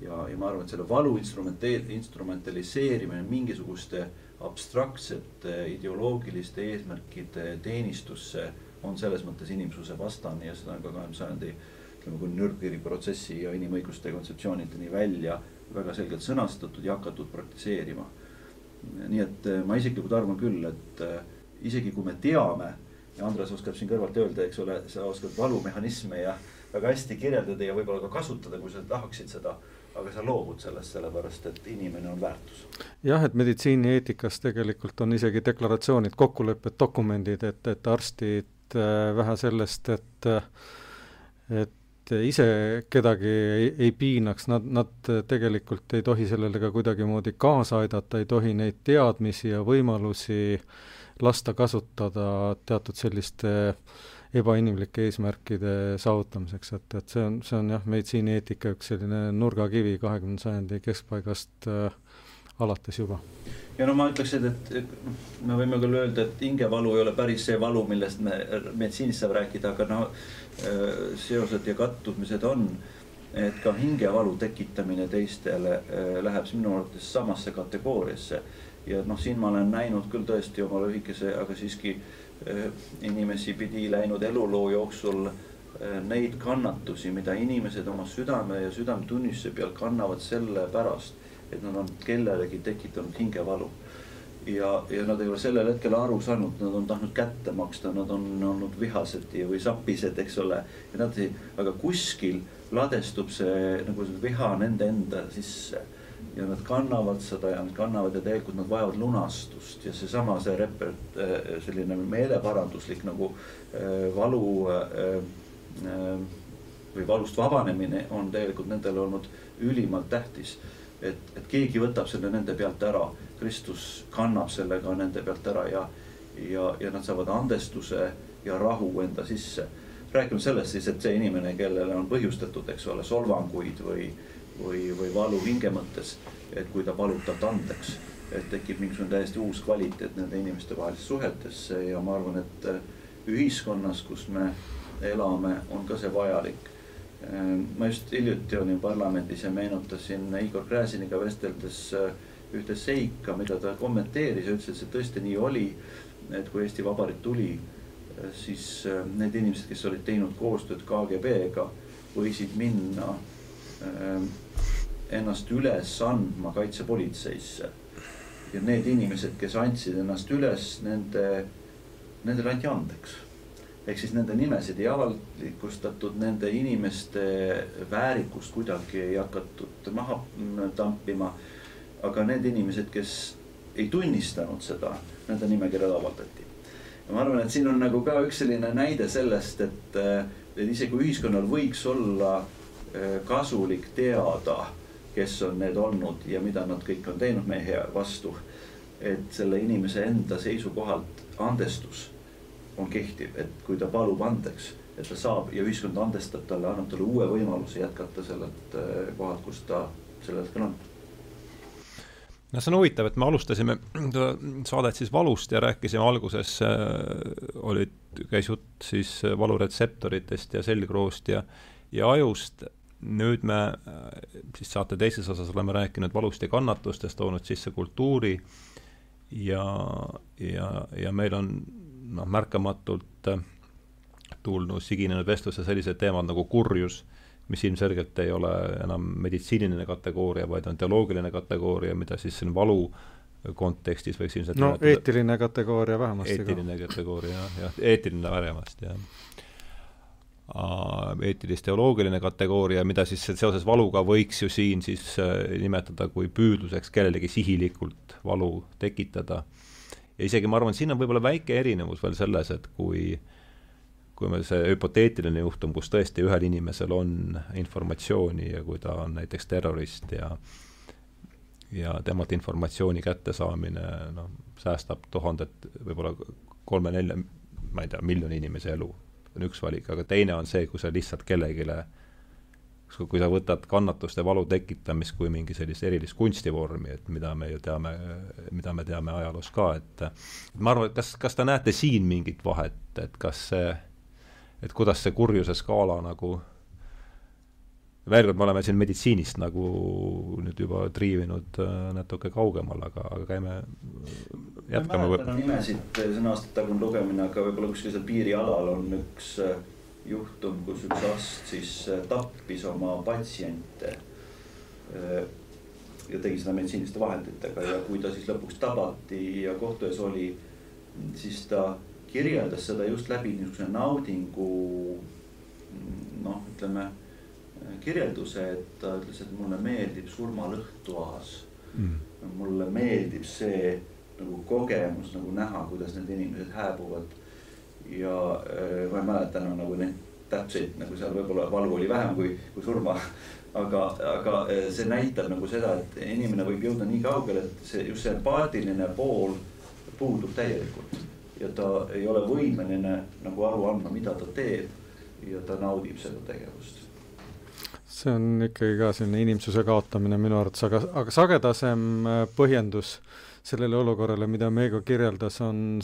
ja, ja ma arvan, et selle valu instrumente-, instrumentaliseerimine mingisuguste abstraktsete ideoloogiliste eesmärkide teenistusse on selles mõttes inimsuse vastane ja seda on ka kahekümne sajandi ütleme, kuni Nürnbergi protsessi ja inimõiguste kontseptsioonideni välja väga selgelt sõnastatud ja hakatud praktiseerima. Nii et ma isiklikult arvan küll, et isegi kui me teame ja Andres oskab siin kõrvalt öelda, eks ole, sa oskad valumehhanisme ja väga hästi kirjeldada ja võib-olla ka kasutada, kui sa tahaksid seda. aga sa loobud sellest, sellepärast et inimene on väärtus. jah, et meditsiinieetikas tegelikult on isegi deklaratsioonid, kokkulepped, dokumendid, et, et arstid äh, vähe sellest, et et ise kedagi ei, ei piinaks, nad, nad tegelikult ei tohi sellele ka kuidagimoodi kaasa aidata, ei tohi neid teadmisi ja võimalusi lasta kasutada teatud selliste ebainimlike eesmärkide saavutamiseks, et, et see on, see on jah, meditsiinieetika üks selline nurgakivi kahekümnenda sajandi keskpaigast äh, alates juba. ja no ma ütleks, et, me võime küll öelda, et hingevalu ei ole päris see valu, millest me meditsiinis saab rääkida, aga no äh, seosed ja kattumised on. et ka hingevalu tekitamine teistele äh, läheb minu arvates samasse kategooriasse ja noh, siin ma olen näinud küll tõesti oma lühikese, aga siiski eh, inimesi pidi läinud eluloo jooksul neid kannatusi, mida inimesed oma südame ja südametunnistuse peal kannavad sellepärast, et nad on kellelegi tekitanud hingevalu. ja, ja nad ei ole sellel hetkel aru saanud, nad on tahtnud kätte maksta, nad on olnud vihased või sapised, eks ole. ja nad ei, aga kuskil ladestub see nagu see viha nende enda sisse ja nad kannavad seda ja nad kannavad ja tegelikult nad vajavad lunastust ja seesama, see reper-, äh, selline meeleparanduslik nagu äh, valu äh, või valust vabanemine on tegelikult nendele olnud ülimalt tähtis. Et, et keegi võtab selle nende pealt ära, Kristus kannab selle ka nende pealt ära ja, ja, ja nad saavad andestuse ja rahu enda sisse. rääkima sellest siis, et see inimene, kellele on põhjustatud, eks ole, solvanguid või või, või valu hinge mõttes. et kui ta palub talt andeks, et tekib mingisugune täiesti uus kvaliteet nende inimeste vahelisse suhetesse ja ma arvan, et ühiskonnas, kus me elame, on ka see vajalik. Äh, ma just hiljuti olin parlamendis ja meenutasin Igor Gräziniga vesteldes äh, ühte seika, mida ta kommenteeris ja ütles, et see tõesti nii oli. et kui Eesti Vabariik tuli, siis need inimesed, kes olid teinud koostööd KGB-ga, võisid minna ennast üles andma kaitsepolitseisse. ja need inimesed, kes andsid ennast üles, nende, nendele anti andeks. Ehk siis nende nimesid ei avalikustatud, nende inimeste väärikust kuidagi ei hakatud maha tampima. aga need inimesed, kes ei tunnistanud seda, nende nimekirjad avaldati. ja ma arvan, et siin on nagu ka üks selline näide sellest, et, et isegi ühiskonnal võiks olla kasulik teada kes on need olnud ja mida nad kõik on teinud meie vastu. et selle inimese enda seisukohalt andestus on kehtiv, et kui ta palub andeks, et ta saab ja ühiskond andestab talle, annab talle uue võimaluse jätkata sellelt äh, kohalt, kus ta sellel hetkel on no see on huvitav, et me alustasime saadet siis valust ja rääkisime alguses äh,, olid, käis jutt siis valuretseptoritest ja selgroost ja, ja ajust. Nüüd me äh, siis saate teises osas oleme rääkinud valust ja kannatustest, toonud sisse kultuuri ja, ja, ja meil on noh, märkamatult äh, tulnud siginenud vestluse sellised teemad nagu kurjus, mis ilmselgelt ei ole enam meditsiiniline kategooria, vaid on teoloogiline kategooria, mida siis siin valu kontekstis võiks ilmselt no nimetada, eetiline kategooria vähemasti. eetiline ka. kategooria jah, jah, eetiline vähemasti jah eetilis-teoloogiline kategooria, mida siis seoses valuga võiks ju siin siis äh, nimetada kui püüdluseks kellelegi sihilikult valu tekitada. Ja isegi ma arvan, et siin on võib-olla väike erinevus veel selles, et kui kui me see hüpoteetiline juhtum, kus tõesti ühel inimesel on informatsiooni ja kui ta on näiteks terrorist ja ja temalt informatsiooni kättesaamine noh, säästab tuhandet, võib-olla kolme-nelja, ma ei tea, miljoni inimese elu, on üks valik, aga teine on see, kui sa lihtsalt kellelegi kui sa võtad kannatuste valu tekitamist kui mingi sellist erilist kunstivormi, et mida me ju teame, mida me teame ajaloost ka, et ma arvan, et kas, kas te näete siin mingit vahet, et kas see et kuidas see kurjuse skaala nagu veel kord, me oleme siin meditsiinist nagu nüüd juba triivinud äh, natuke kaugemal, aga, aga käime, jätkame. ma ei mäleta nimesid, see on aastate tagune lugemine, aga võib-olla kuskil seal piirialal on üks äh, juhtum, kus üks arst siis äh, tappis oma patsiente. ja tegi seda meditsiiniliste vahenditega ja kui ta siis lõpuks tabati ja kohtu ees oli, siis ta kirjeldas seda just läbi niisuguse naudingu noh, ütleme kirjelduse, et ta ütles, et mulle meeldib surmalõhn toas mm.. mulle meeldib see nagu kogemus nagu näha, kuidas need inimesed hääbuvad. Ja äh, ma ei mäleta enam nagu neid täpseid nagu seal võib-olla valu oli vähem kui, kui surma. aga, aga äh, see näitab nagu seda, et inimene võib jõuda nii kaugele, et see just see empaatiline pool puudub täielikult ja ta ei ole võimeline nagu aru andma, mida ta teeb. ja ta naudib seda tegevust. see on ikkagi ka selline inimsuse kaotamine minu arvates, aga, aga sagedasem äh, põhjendus sellele olukorrale, mida Meego kirjeldas, on,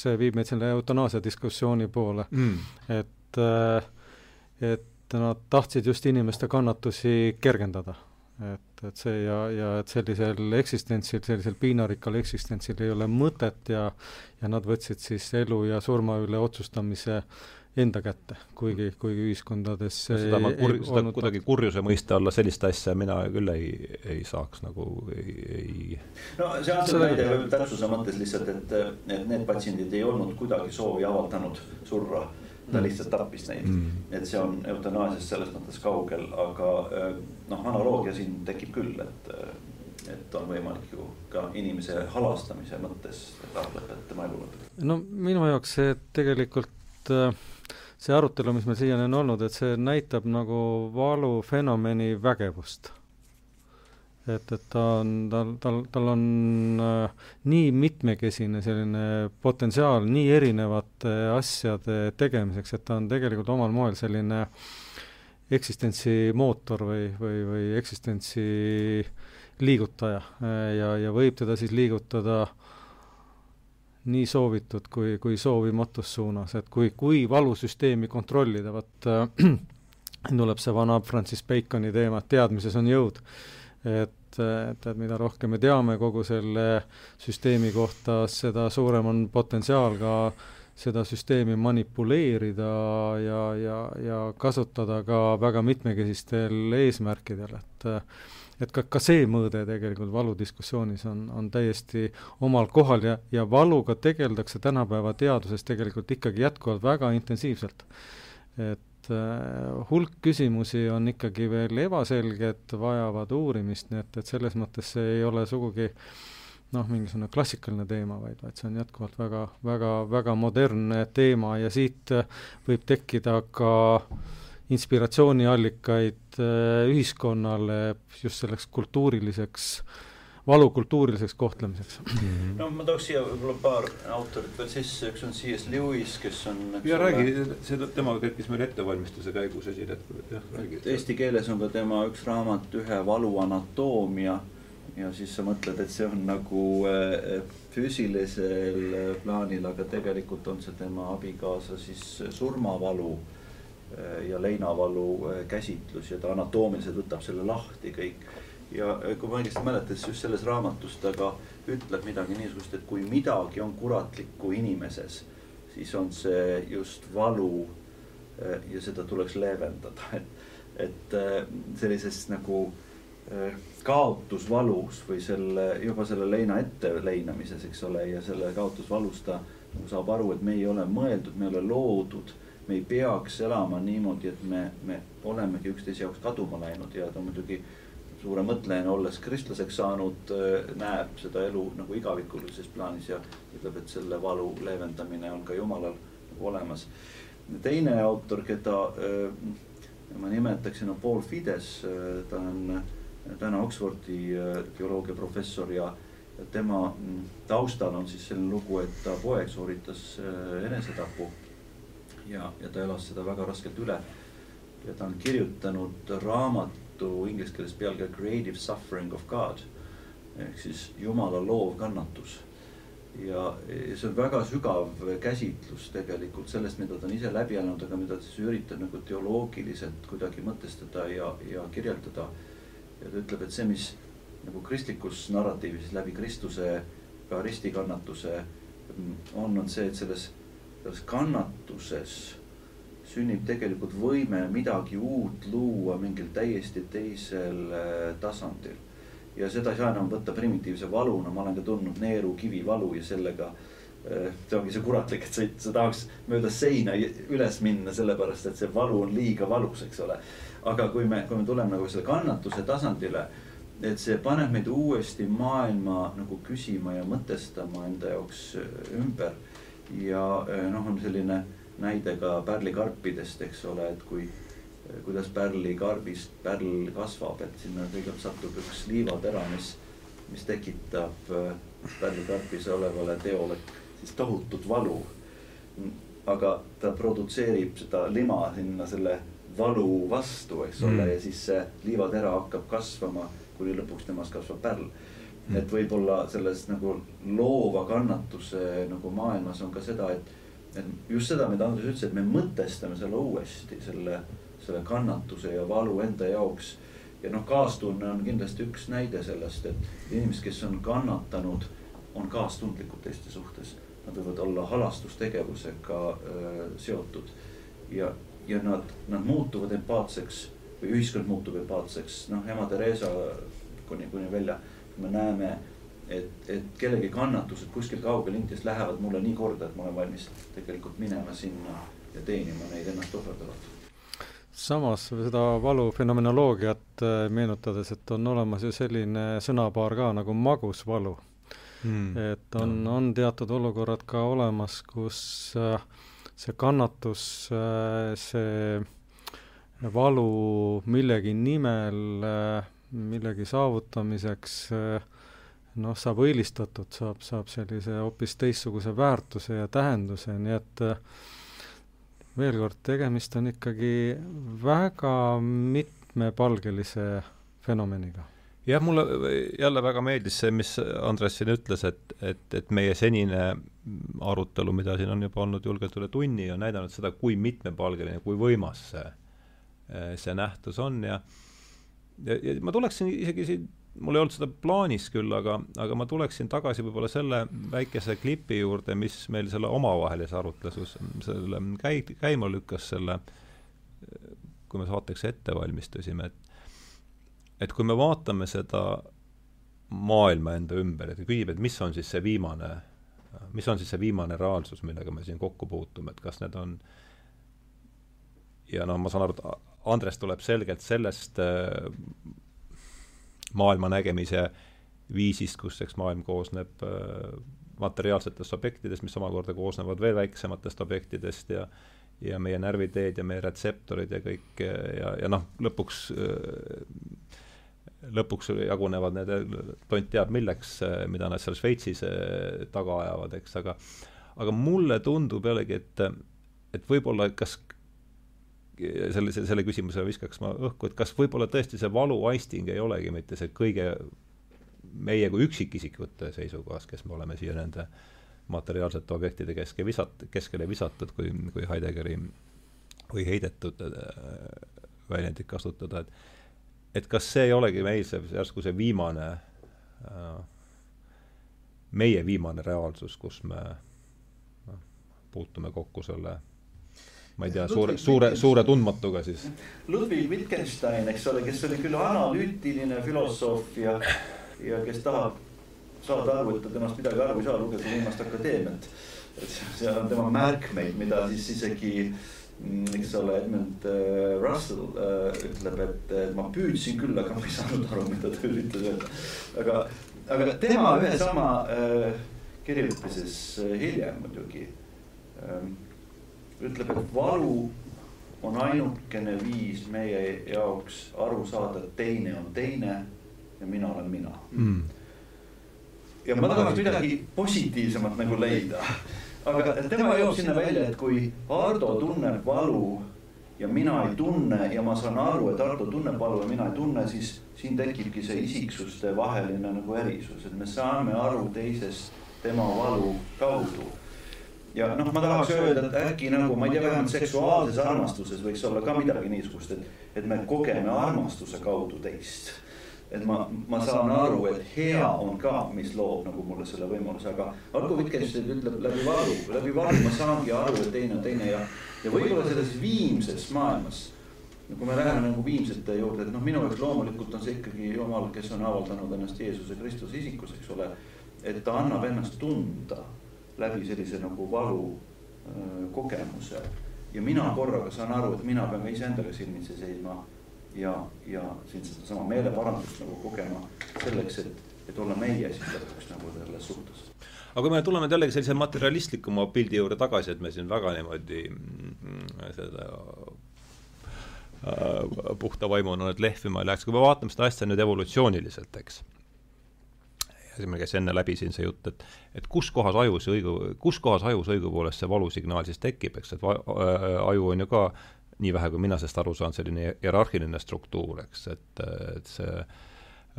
see viib meid selle eutanaasia diskussiooni poole mm., et, äh, et nad tahtsid just inimeste kannatusi kergendada et, et see ja, ja et sellisel eksistentsil, sellisel piinarikkal eksistentsil ei ole mõtet ja ja nad võtsid siis elu ja surma üle otsustamise enda kätte, kuigi, kuigi ühiskondades seda ma kur-, seda olnud... kuidagi kurjuse mõiste alla sellist asja mina küll ei, ei saaks nagu, ei, ei no see on see näide täpsuse mõttes lihtsalt, et, et need patsiendid ei olnud kuidagi soovi avaldanud surra ta mm. lihtsalt tappis neid mm.. et see on eutanaasiast selles mõttes kaugel, aga äh, noh, analoogia siin tekib küll, et, äh, et on võimalik ju ka inimese halastamise mõttes lõpetada tema elu lõpetada. no minu jaoks see tegelikult äh, see arutelu, mis meil siiani on olnud, et see näitab nagu valufenomeni vägevust. et, et ta on, tal, tal, tal on äh, nii mitmekesine selline potentsiaal nii erinevate asjade tegemiseks, et ta on tegelikult omal moel selline eksistentsi mootor või, või, või eksistentsi liigutaja ja, ja võib teda siis liigutada nii soovitud kui, kui soovimatus suunas, et kui, kui valusüsteemi kontrollida, vot äh, tuleb see vana Francis Baconi teema, et teadmises on jõud. Et, et, et mida rohkem me teame kogu selle süsteemi kohta, seda suurem on potentsiaal ka seda süsteemi manipuleerida ja, ja, ja kasutada ka väga mitmekesistel eesmärkidel, et et ka, ka see mõõde tegelikult valudiskussioonis on, on täiesti omal kohal ja, ja valuga tegeldakse tänapäeva teaduses tegelikult ikkagi jätkuvalt väga intensiivselt. et äh, hulk küsimusi on ikkagi veel ebaselged, vajavad uurimist, nii et, et selles mõttes see ei ole sugugi noh, mingisugune klassikaline teema, vaid, vaid see on jätkuvalt väga, väga, väga modernne teema ja siit võib tekkida ka inspiratsiooniallikaid äh, ühiskonnale just selleks kultuuriliseks valu kultuuriliseks kohtlemiseks mm. -hmm. no ma tooks siia võib-olla paar autorit veel sisse, üks on C.S. Lewis, kes on. ja räägi, see temaga kerkis meil ettevalmistuse käigus esile, et jah, räägi. Eesti keeles on ka tema üks raamat Ühe valu anatoomia ja siis sa mõtled, et see on nagu äh, füüsilisel plaanil, aga tegelikult on see tema abikaasa siis surmavalu ja leinavalu käsitlus ja ta anatoomiliselt võtab selle lahti kõik. Ja kui ma õigesti mäletan, siis just selles raamatus ta ka ütleb midagi niisugust, et kui midagi on kuratlikku inimeses, siis on see just valu eh, ja seda tuleks leevendada, et, et eh, sellises nagu eh, kaotusvalus või selle, juba selle leina ette leinamises, eks ole, ja selle kaotusvalus ta nagu saab aru, et me ei ole mõeldud, me ei ole loodud, me ei peaks elama niimoodi, et me, me olemegi üksteise jaoks kaduma läinud ja ta muidugi suure mõtlejana, olles kristlaseks saanud, äh, näeb seda elu nagu igavikulises plaanis ja ütleb, et selle valu leevendamine on ka jumalal nagu olemas. teine autor, keda ma nimetaksin, on Paul Fides, ta on täna Oxfordi geoloogiaprofessor ja tema mm, taustal on siis selline lugu, et ta poeg sooritas enesetapu ja, ja ta elas seda väga raskelt üle. ja ta on kirjutanud raamatu inglise keeles pealkirja Creative Suffering of God ehk siis Jumala loov kannatus. ja, see on väga sügav käsitlus tegelikult sellest, mida ta on ise läbi elanud, aga mida ta siis üritab nagu teoloogiliselt kuidagi mõtestada ja, ja kirjeldada. ja ta ütleb, et see, mis nagu kristlikus narratiivis läbi Kristuse ka ristikannatuse on, on see, et selles selles kannatuses sünnib tegelikult võime midagi uut luua mingil täiesti teisel äh, tasandil. ja seda ei saa enam võtta primitiivse valuna, ma olen ka tundnud neeru kivivalu ja sellega äh, see ongi see kuratlik, et sa, sa tahaks mööda seina üles minna, sellepärast et see valu on liiga valus, eks ole. aga kui me, kui me tuleme nagu selle kannatuse tasandile, et see paneb meid uuesti maailma nagu küsima ja mõtestama enda jaoks äh, ümber ja eh, noh, on selline näide ka pärlikarpidest, eks ole, et kui, eh, kuidas pärlikarbist pärl kasvab, et sinna kõigepealt satub üks liivatera, mis, mis tekitab eh, pärlikarpis olevale teole siis tohutut valu. aga ta produtseerib seda lima sinna selle valu vastu, eks ole mm., ja siis see liivatera hakkab kasvama, kuni lõpuks temast kasvab pärl. Et võib-olla selles nagu loova kannatuse nagu maailmas on ka seda, et, et just seda, mida Andres ütles, et me mõtestame selle uuesti, selle, selle kannatuse ja valu enda jaoks. ja noh, kaastunne on kindlasti üks näide sellest, et inimesed, kes on kannatanud, on kaastundlikud teiste suhtes. Nad võivad olla halastustegevusega öö, seotud ja, ja nad, nad muutuvad empaatseks või ühiskond muutub empaatseks, noh, ema Theresa kuni, kuni välja me näeme, et, et kellegi kannatused kuskil kaugel Indias lähevad mulle nii korda, et ma olen valmis tegelikult minema sinna ja teenima neid ennast ohverdavalt samas seda valu fenomenoloogiat äh, meenutades, et on olemas ju selline sõnapaar ka nagu magus valu mm.. et on on teatud olukorrad ka olemas, kus äh, see kannatus, äh, see valu millegi nimel millegi saavutamiseks noh, saab õilistatud, saab, saab sellise hoopis teistsuguse väärtuse ja tähenduse, nii et veel kord, tegemist on ikkagi väga mitmepalgelise fenomeniga. jah, mulle jälle väga meeldis see, mis Andres siin ütles, et, et, et meie senine arutelu, mida siin on juba olnud julgelt üle tunni, on näidanud seda, kui mitmepalgeline, kui võimas see, see nähtus on ja ja, ja ma tuleksin isegi siin, mul ei olnud seda plaanis küll, aga, aga ma tuleksin tagasi võib-olla selle väikese klipi juurde, mis meil selle omavahelises arutluses selle käi-, käima lükkas, selle kui me saateks ette valmistusime, et et kui me vaatame seda maailma enda ümber, et küsib, et mis on siis see viimane, mis on siis see viimane reaalsus, millega me siin kokku puutume, et kas need on ja noh, ma saan aru, et Andres tuleb selgelt sellest äh, maailma nägemise viisist, kus eks maailm koosneb äh, materiaalsetest objektidest, mis omakorda koosnevad veel väiksematest objektidest ja ja meie närviteed ja meie retseptorid ja kõik ja, ja noh, lõpuks äh, lõpuks jagunevad need, tont teab milleks, mida nad seal Šveitsis taga ajavad, eks, aga aga mulle tundub jällegi, et et võib-olla kas selle, selle küsimuse viskaks ma õhku, et kas võib-olla tõesti see valuaisting ei olegi mitte see kõige meie kui üksikisikute seisukohast, kes me oleme siia nende materiaalsete objektide keske visat-, keskele visatud, kui, kui Heideggeri või heidetud äh, väljendit kasutada, et et kas see ei olegi meil see järsku see viimane äh,, meie viimane reaalsus, kus me noh, puutume kokku selle ma ei tea, suure, suure, suure tundmatuga siis. Ludwig Wittgenstein, eks ole, kes oli küll analüütiline filosoof ja, ja kes tahab saada aru, et ta temast midagi aru ei saa, lugege viimast akadeemiat. et seal on tema märkmeid, mida siis isegi mm, eks ole, Edmund äh, Russell äh, ütleb, et ma püüdsin küll, aga ma ei saanud aru, mida ta üritas öelda. aga, aga tema ühe sama äh, kirjutises hiljem muidugi ähm, ütleb, et valu on ainukene viis meie jaoks aru saada, et teine on teine ja mina olen mina mm. ja ma tahaks midagi positiivsemat nagu leida. aga tema jõuab sinna välja, et kui Ardo tunneb valu ja mina ei tunne ja ma saan aru, et Ardo tunneb valu ja mina ei tunne, siis siin tekibki see isiksuste vaheline nagu erisus, et me saame aru teisest tema valu kaudu ja noh, ma tahaks öelda, et äkki nagu ma ei tea, vähemalt seksuaalses armastuses võiks olla ka midagi niisugust, et, et me kogeme armastuse kaudu teist. et ma, ma saan aru, et hea on ka, mis loob nagu mulle selle võimaluse, aga Arko Wittgenstein ütleb läbi valu, läbi valu ma saangi aru, et teine on teine ja, ja võib-olla selles viimses maailmas kui me läheme nagu viimsete juurde, et noh, minu jaoks loomulikult on see ikkagi Jumal, kes on avaldanud ennast Jeesuse Kristuse isikus, eks ole. et ta annab ennast tunda läbi sellise nagu valu kogemuse. ja mina korraga saan aru, et mina pean ka iseendaga silmitsi seisma ja, ja siin sedasama meeleparandust nagu kogema selleks, et, et olla meie esindatuks nagu selles suhtes aga kui me tuleme nüüd jällegi sellise materialistlikuma pildi juurde tagasi, et me siin väga niimoodi mm, seda Äh, puhta vaimuna nüüd lehvima ei läheks, kui me vaatame seda asja nüüd evolutsiooniliselt, eks. Meil käis enne läbi siin see jutt, et, et kus kohas ajus õigu, kus kohas ajus õigupoolest see valusignaal siis tekib, eks, et va, äh, aju on ju ka nii vähe, kui mina sellest aru saan, selline hierarhiline struktuur, eks, et, et see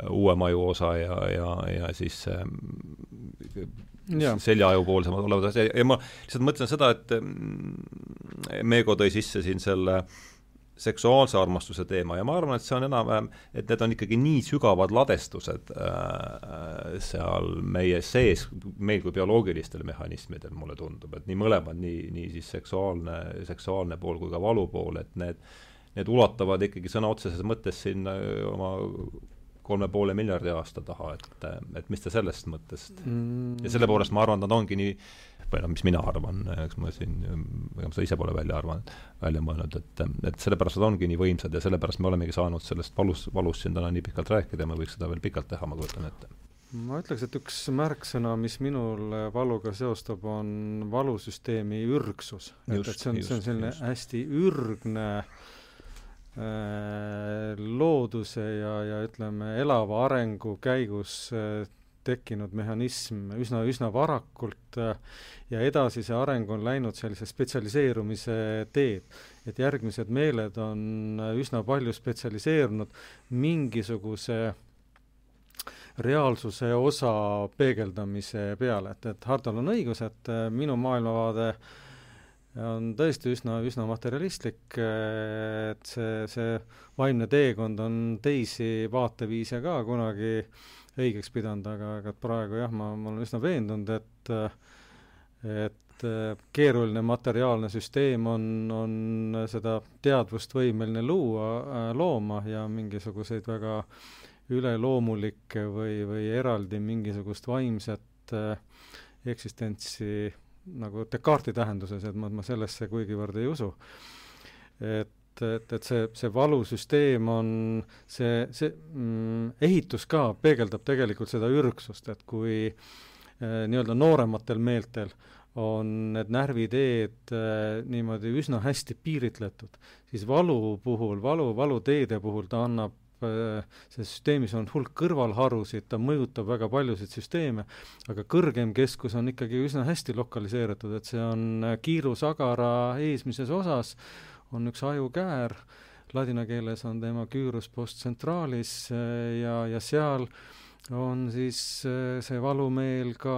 uuem aju osa ja, ja, ja siis ja. seljaaju poolsemad olevad asjad ja ma lihtsalt mõtlen seda, et mm, Meego tõi sisse siin selle äh, seksuaalse armastuse teema ja ma arvan, et see on enam-vähem, et need on ikkagi nii sügavad ladestused äh, seal meie sees, meil kui bioloogilistel mehhanismidel, mulle tundub, et nii mõlemad, nii, nii siis seksuaalne, seksuaalne pool kui ka valu pool, et need, need ulatuvad ikkagi sõna otseses mõttes sinna oma kolme poole miljardi aasta taha, et, et mis te sellest mõttest mm. ja selle poolest ma arvan, nad ongi nii või noh, mis mina arvan, eks ma siin, ega ma seda ise pole välja arvanud, välja mõelnud, et, et sellepärast nad ongi nii võimsad ja sellepärast me olemegi saanud sellest valus, valust siin täna nii pikalt rääkida ja me võiks seda veel pikalt teha, ma kujutan ette. ma ütleks, et üks märksõna, mis minul valuga seostub, on valusüsteemi ürgsus. et, et see on, see on selline just. hästi ürgne äh, looduse ja, ja ütleme, elava arengu käigus äh, tekkinud mehhanism üsna, üsna varakult äh, ja edasi see areng on läinud sellise spetsialiseerumise teed. et järgmised meeled on äh, üsna palju spetsialiseerunud mingisuguse reaalsuse osa peegeldamise peale, et, et Hardol on õigus, et äh, minu maailmavaade on tõesti üsna, üsna materialistlik, et see, see vaimne teekond on teisi vaateviise ka kunagi äh, õigeks pidanud, aga, aga praegu jah, ma, ma olen üsna veendunud, et et keeruline materiaalne süsteem on, on seda teadvust võimeline luua, looma ja mingisuguseid väga üleloomulikke või, või eraldi mingisugust vaimset eksistentsi nagu Descartesi tähenduses, et ma, ma sellesse kuigivõrd ei usu. et et, et, et see, see valusüsteem on, see, see mm, ehitus ka peegeldab tegelikult seda ürgsust, et kui eh, nii-öelda noorematel meeltel on need närviteed eh, niimoodi üsna hästi piiritletud, siis valu puhul, valu, valuteede puhul ta annab eh, selles süsteemis on hulk kõrvalharusid, ta mõjutab väga paljusid süsteeme, aga kõrgem keskus on ikkagi üsna hästi lokaliseeritud, et see on kiirusagara eesmises osas äh, on üks ajukäär, ladina keeles on tema küüros post centralis eh, ja, ja seal on siis eh, see valumeel ka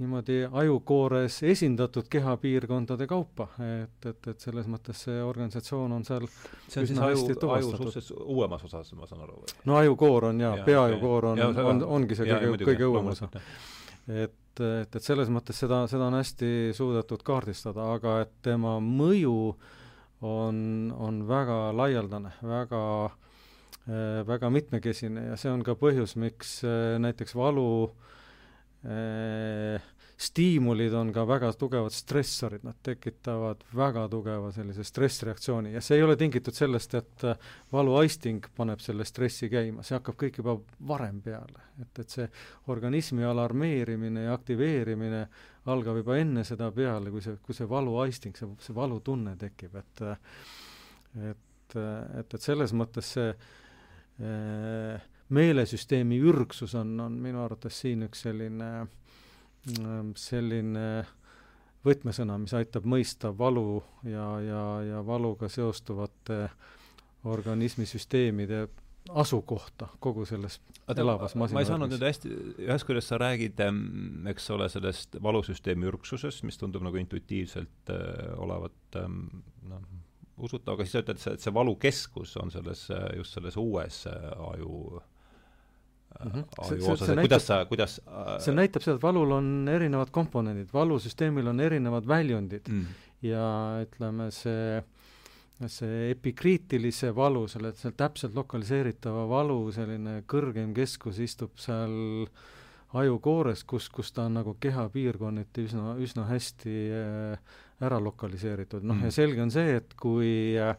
niimoodi ajukoores esindatud kehapiirkondade kaupa, et, et, et selles mõttes see organisatsioon on seal see on siis aju, aju suhteliselt uuemas osas, ma saan aru no ajukoor on jaa ja,, peaajukoor on, on, on, ongi see ja, kõige, kõige õuem osa. et, et, et selles mõttes seda, seda on hästi suudetud kaardistada, aga et tema mõju äh, on, on väga laialdane, väga äh, väga mitmekesine ja see on ka põhjus, miks äh, näiteks valu äh, stiimulid on ka väga tugevad stressorid, nad tekitavad väga tugeva sellise stressreaktsiooni ja see ei ole tingitud sellest, et valuaisting paneb selle stressi käima, see hakkab kõik juba varem peale. et, et see organismi alarmeerimine ja aktiveerimine algab juba enne seda peale, kui see, kui see valuaisting, see, see valutunne tekib, et et, et, et selles mõttes see äh, meelesüsteemi ürgsus on, on minu arvates siin üks selline, selline võtmesõna, mis aitab mõista valu ja, ja, ja valuga seostuvate organismisüsteemide asukohta kogu selles elavas masinavärgis. ma ei saanud nüüd hästi, ühest küljest sa räägid, eks ole, sellest valusüsteemi ürgsusest, mis tundub nagu intuitiivselt äh, olevat ähm, noh, usutav, aga siis sa ütled, et see, et see valukeskus on selles, just selles uues äh, aju mm -hmm. aju osas, et näitab, kuidas sa, kuidas äh, see näitab seda, et valul on erinevad komponendid, valusüsteemil on erinevad väljundid mm. ja ütleme, see see epikriitilise valu, selle, selle täpselt lokaliseeritava valu selline kõrgem keskus istub seal ajukoores, kus, kus ta on nagu kehapiirkonniti üsna, üsna hästi äh, ära lokaliseeritud, noh mm. ja selge on see, et kui äh,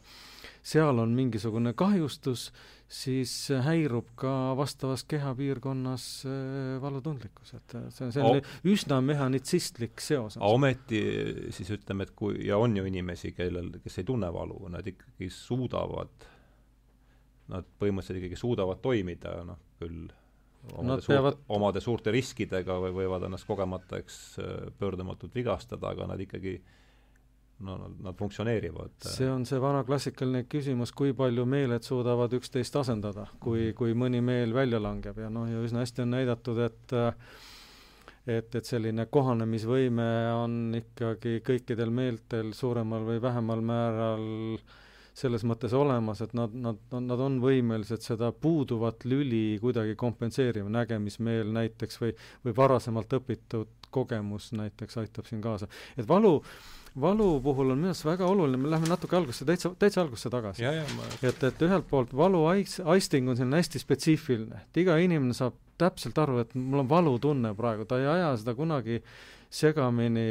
seal on mingisugune kahjustus, siis häirub ka vastavas kehapiirkonnas äh, valutundlikkus, et see, see on o üsna mehhanitsistlik seos. ometi siis ütleme, et kui, ja on ju inimesi, kellel, kes ei tunne valu, nad ikkagi suudavad, nad põhimõtteliselt ikkagi suudavad toimida, noh, küll omade, suurt, peavad... omade suurte riskidega või võivad ennast kogemata, eks, pöördumatult vigastada, aga nad ikkagi äh, no nad, nad funktsioneerivad. see on see vana klassikaline küsimus, kui palju meeled suudavad üksteist asendada, kui, kui mõni meel välja langeb ja noh, ja üsna hästi on näidatud, et et, et selline kohanemisvõime on ikkagi kõikidel meeltel suuremal või vähemal määral selles mõttes olemas, et nad, nad, nad on võimelised seda puuduvat lüli kuidagi kompenseerima, nägemismeel näiteks või, või varasemalt õpitud kogemus näiteks aitab siin kaasa. et valu valu puhul on minu arust väga oluline, me läheme natuke algusse, täitsa, täitsa algusse tagasi. Ma... et, et ühelt poolt valu ais-, aisting on selline hästi spetsiifiline, et iga inimene saab täpselt aru, et mul on valutunne praegu, ta ei aja seda kunagi segamini,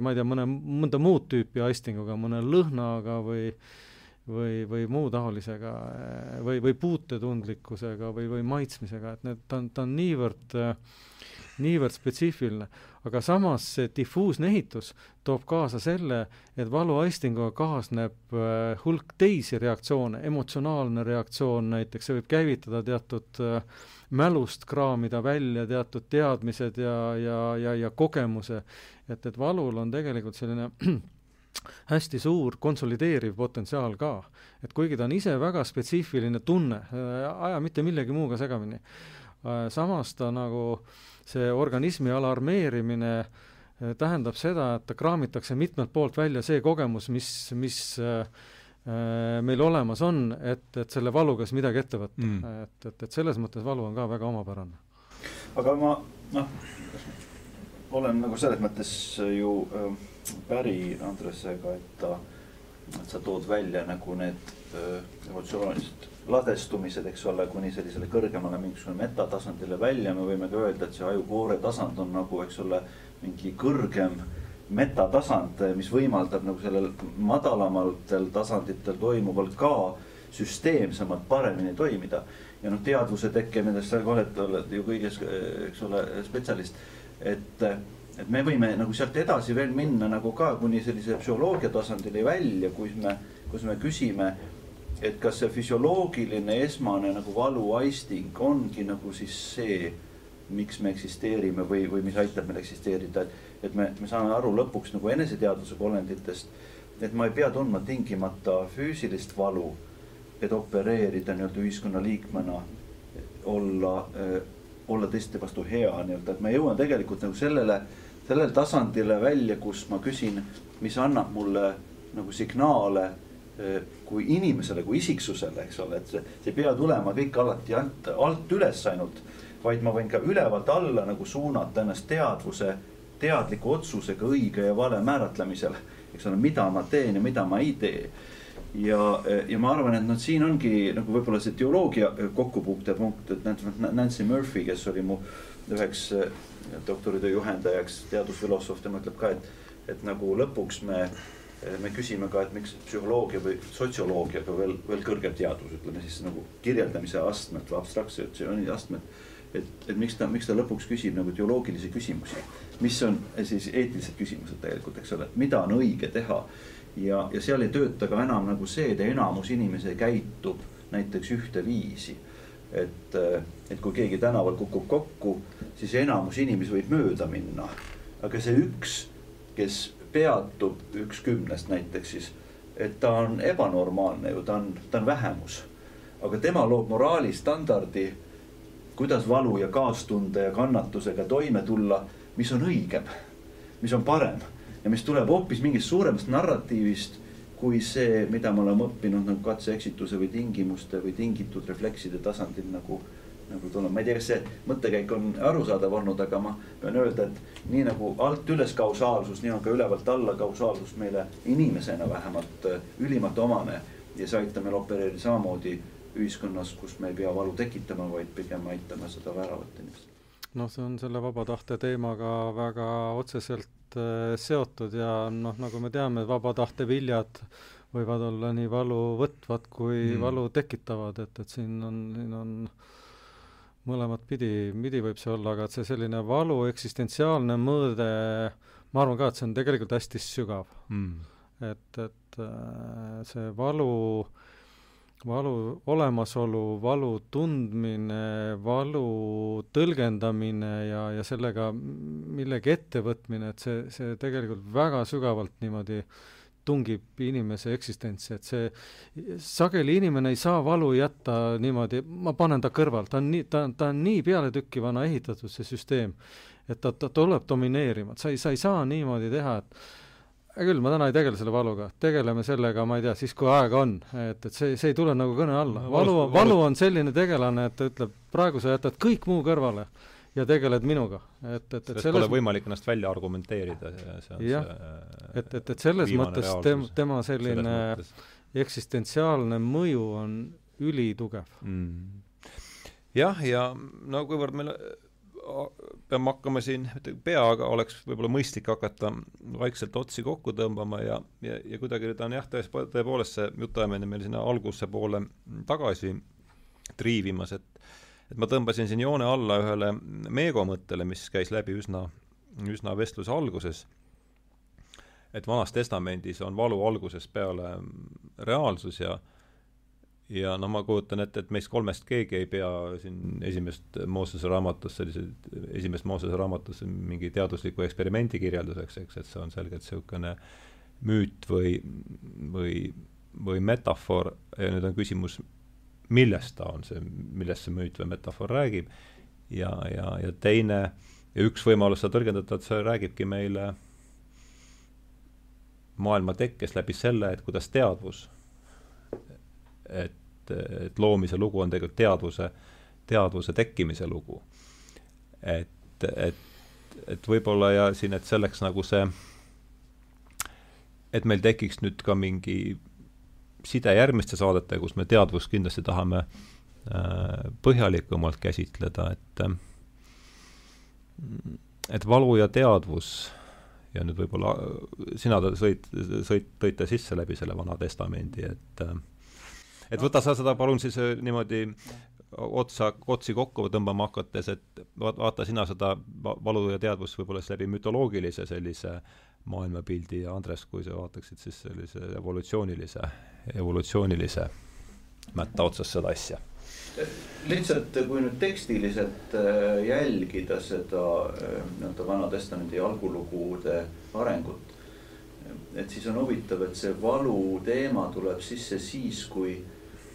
ma ei tea, mõne, mõnda muud tüüpi aistinguga, mõne lõhnaga või või, või muu taolisega või, või puutetundlikkusega või, või maitsmisega, et need, ta on, ta on niivõrd niivõrd spetsiifiline, aga samas see difuusne ehitus toob kaasa selle, et valuaistinguga kaasneb äh, hulk teisi reaktsioone, emotsionaalne reaktsioon näiteks, see võib käivitada teatud äh, mälust kraamida välja teatud teadmised ja, ja, ja, ja kogemuse, et, et valul on tegelikult selline hästi suur konsolideeriv potentsiaal ka. et kuigi ta on ise väga spetsiifiline tunne, äh, aja mitte millegi muuga segamini, samas ta nagu äh, see organismi alarmeerimine äh, tähendab seda, et kraamitakse mitmelt poolt välja see kogemus, mis, mis äh, äh, meil olemas on, et, et selle valuga siis midagi ette võtta mm.. et, et, et selles mõttes valu on ka väga omapärane. aga ma noh, olen nagu selles mõttes ju päri Andresega, et ta, et sa tood välja nagu need emotsioonilised ladestumised, eks ole, kuni sellisele kõrgemale mingisugusele metatasandile välja, me võime ka öelda, et see ajukoore tasand on nagu, eks ole, mingi kõrgem metatasand, mis võimaldab nagu sellel madalamatel tasanditel toimuval ka süsteemsemalt paremini toimida. ja noh, teadvuse tekke, millest sa oled, oled ju kõiges, eks ole, spetsialist, et et me võime nagu sealt edasi veel minna nagu ka kuni sellise psühholoogia tasandini välja, kus me, kus me küsime et kas see füsioloogiline esmane nagu valuaisting ongi nagu siis see, miks me eksisteerime või, või mis aitab meil eksisteerida, et, et me, me saame aru lõpuks nagu eneseteadvuse olenditest, et ma ei pea tundma tingimata füüsilist valu, et opereerida nii-öelda ühiskonnaliikmena, olla olla teiste vastu hea nii-öelda, et ma jõuan tegelikult nagu sellele, sellele tasandile välja, kus ma küsin, mis annab mulle nagu signaale kui inimesele, kui isiksusele, eks ole, et see, see ei pea tulema kõik alati alt, alt üles ainult. vaid ma võin ka ülevalt alla nagu suunata ennast teadvuse, teadliku otsusega õige ja vale määratlemisel. eks ole, mida ma teen ja mida ma ei tee. ja, ja ma arvan, et noh, siin ongi nagu võib-olla see teoloogia kokkupuutepunkt, et Nancy Murphy, kes oli mu üheks äh, doktoritöö juhendajaks, teadusfilosoof, tema ütleb ka, et, et nagu lõpuks me Eh, me küsime ka, et miks psühholoogia või sotsioloogiaga veel, veel kõrgem teadus, ütleme siis nagu kirjeldamise astmed või abstraktsiooni astmed. et, et miks ta, miks ta lõpuks küsib nagu teoloogilisi küsimusi. mis on siis eetilised küsimused tegelikult, eks ole, mida on õige teha. ja, ja seal ei tööta ka enam nagu see, et enamus inimesi käitub näiteks ühteviisi. et, et kui keegi tänaval kukub kokku, siis enamus inimesi võib mööda minna. aga see üks, kes peatub, üks kümnest näiteks siis, et ta on ebanormaalne ju, ta on, ta on vähemus. aga tema loob moraalistandardi kuidas valu ja kaastunde ja kannatusega toime tulla, mis on õigem, mis on parem ja mis tuleb hoopis mingist suuremast narratiivist kui see, mida me oleme õppinud nagu katse-eksituse või tingimuste või tingitud reflekside tasandil nagu, nagu tulnud. ma ei tea, kas see mõttekäik on arusaadav olnud, aga ma pean öelda, et nii nagu alt üles kausaalsus, nii on ka ülevalt alla kausaalsus meile inimesena vähemalt ülimalt omane ja see aitab meil opereerida samamoodi ühiskonnas, kus me ei pea valu tekitama, vaid pigem aitama seda väravat inimest. noh, see on selle vaba tahte teemaga väga otseselt äh, seotud ja noh, nagu me teame, vaba tahte viljad võivad olla nii valu võtvad kui mm. valu tekitavad, et, et siin on, siin on mõlemat pidi, pidi võib see olla, aga et see selline valu eksistentsiaalne mõõde, ma arvan ka, et see on tegelikult hästi sügav. Mm.. et, et äh, see valu äh, valu olemasolu, valu tundmine, valu tõlgendamine ja, ja sellega millegi ettevõtmine, et see, see tegelikult väga sügavalt niimoodi tungib inimese eksistentsi, et see, sageli inimene ei saa valu jätta niimoodi, ma panen ta kõrval, ta on nii, ta, ta on nii pealetükkivana ehitatud, see süsteem, et ta, ta tuleb domineerima, et sa ei, sa ei saa niimoodi teha, et hea küll, ma täna ei tegele selle valuga, tegeleme sellega, ma ei tea, siis kui aega on, et, et see, see ei tule nagu kõne alla. valu, valu on selline tegelane, et ta ütleb, praegu sa jätad kõik muu kõrvale ja tegeled minuga, et, et, et sellest selles pole võimalik ennast välja argumenteerida, see on jah, et, et, et selles mõttes tem-, tema selline eksistentsiaalne mõju on ülitugev. Mm.. jah, ja no kuivõrd meil peame hakkama siin, peaga oleks võib-olla mõistlik hakata vaikselt otsi kokku tõmbama ja, ja, ja kuidagi nüüd on jah, tõepoolest see jutuajamine meil sinna alguse poole tagasi triivimas, et et ma tõmbasin siin joone alla ühele Meego mõttele, mis käis läbi üsna, üsna vestluse alguses, et Vanas Testamendis on valu algusest peale reaalsus ja ja no ma kujutan ette, et meist kolmest keegi ei pea siin esimest Moosese raamatust, selliseid, esimest Moosese raamatust mingi teadusliku eksperimendi kirjelduseks, eks, et see on selgelt niisugune müüt või, või, või metafoor. Ja nüüd on küsimus, millest ta on see, millest see müüt või metafoor räägib, ja, ja, ja teine, ja üks võimalus seda tõlgendada, et see räägibki meile maailma tekkes läbi selle, et kuidas teadvus, et et, loomise lugu on tegelikult teadvuse, teadvuse tekkimise lugu. et, et, et võib-olla ja siin, et selleks nagu see, et meil tekiks nüüd ka mingi side järgmiste saadetega, kus me teadvust kindlasti tahame äh, põhjalikumalt käsitleda, et äh, et valu ja teadvus ja nüüd võib-olla sina sõid, sõid, tõite sisse läbi selle Vana Testamendi, et äh, et võta sa seda palun siis äh, niimoodi otsa, otsi kokku tõmbama hakates, et vaata sina seda valu ja teadvust võib-olla siis läbi mütoloogilise sellise maailmapildi ja Andres, kui sa vaataksid siis sellise evolutsioonilise, evolutsioonilise mätta otsas seda asja lihtsalt, kui nüüd tekstiliselt äh, jälgida seda äh, nii-öelda Vana Testamendi algulugude arengut, et siis on huvitav, et see valu teema tuleb sisse siis, kui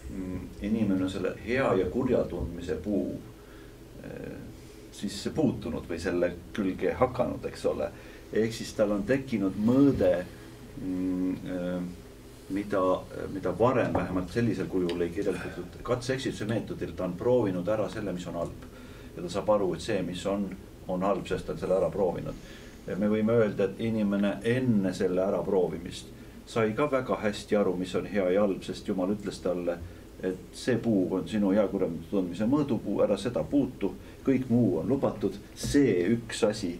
Mm, inimene selle hea ja kurja tundmise puu eh, sisse puutunud või selle külge hakanud, eks ole. Ehk siis tal on tekkinud mõõde, mm, eh, mida, mida varem vähemalt sellisel kujul ei kirjeldatud katse-eksituse meetodil, ta on proovinud ära selle, mis on halb. ja ta saab aru, et see, mis on, on halb, sest ta on selle ära proovinud. me võime öelda, et inimene enne selle äraproovimist sai ka väga hästi aru, mis on hea ja halb, sest jumal ütles talle et see puu on sinu heakuramatu tundmise mõõdupuu, ära seda puutu, kõik muu on lubatud, see üks asi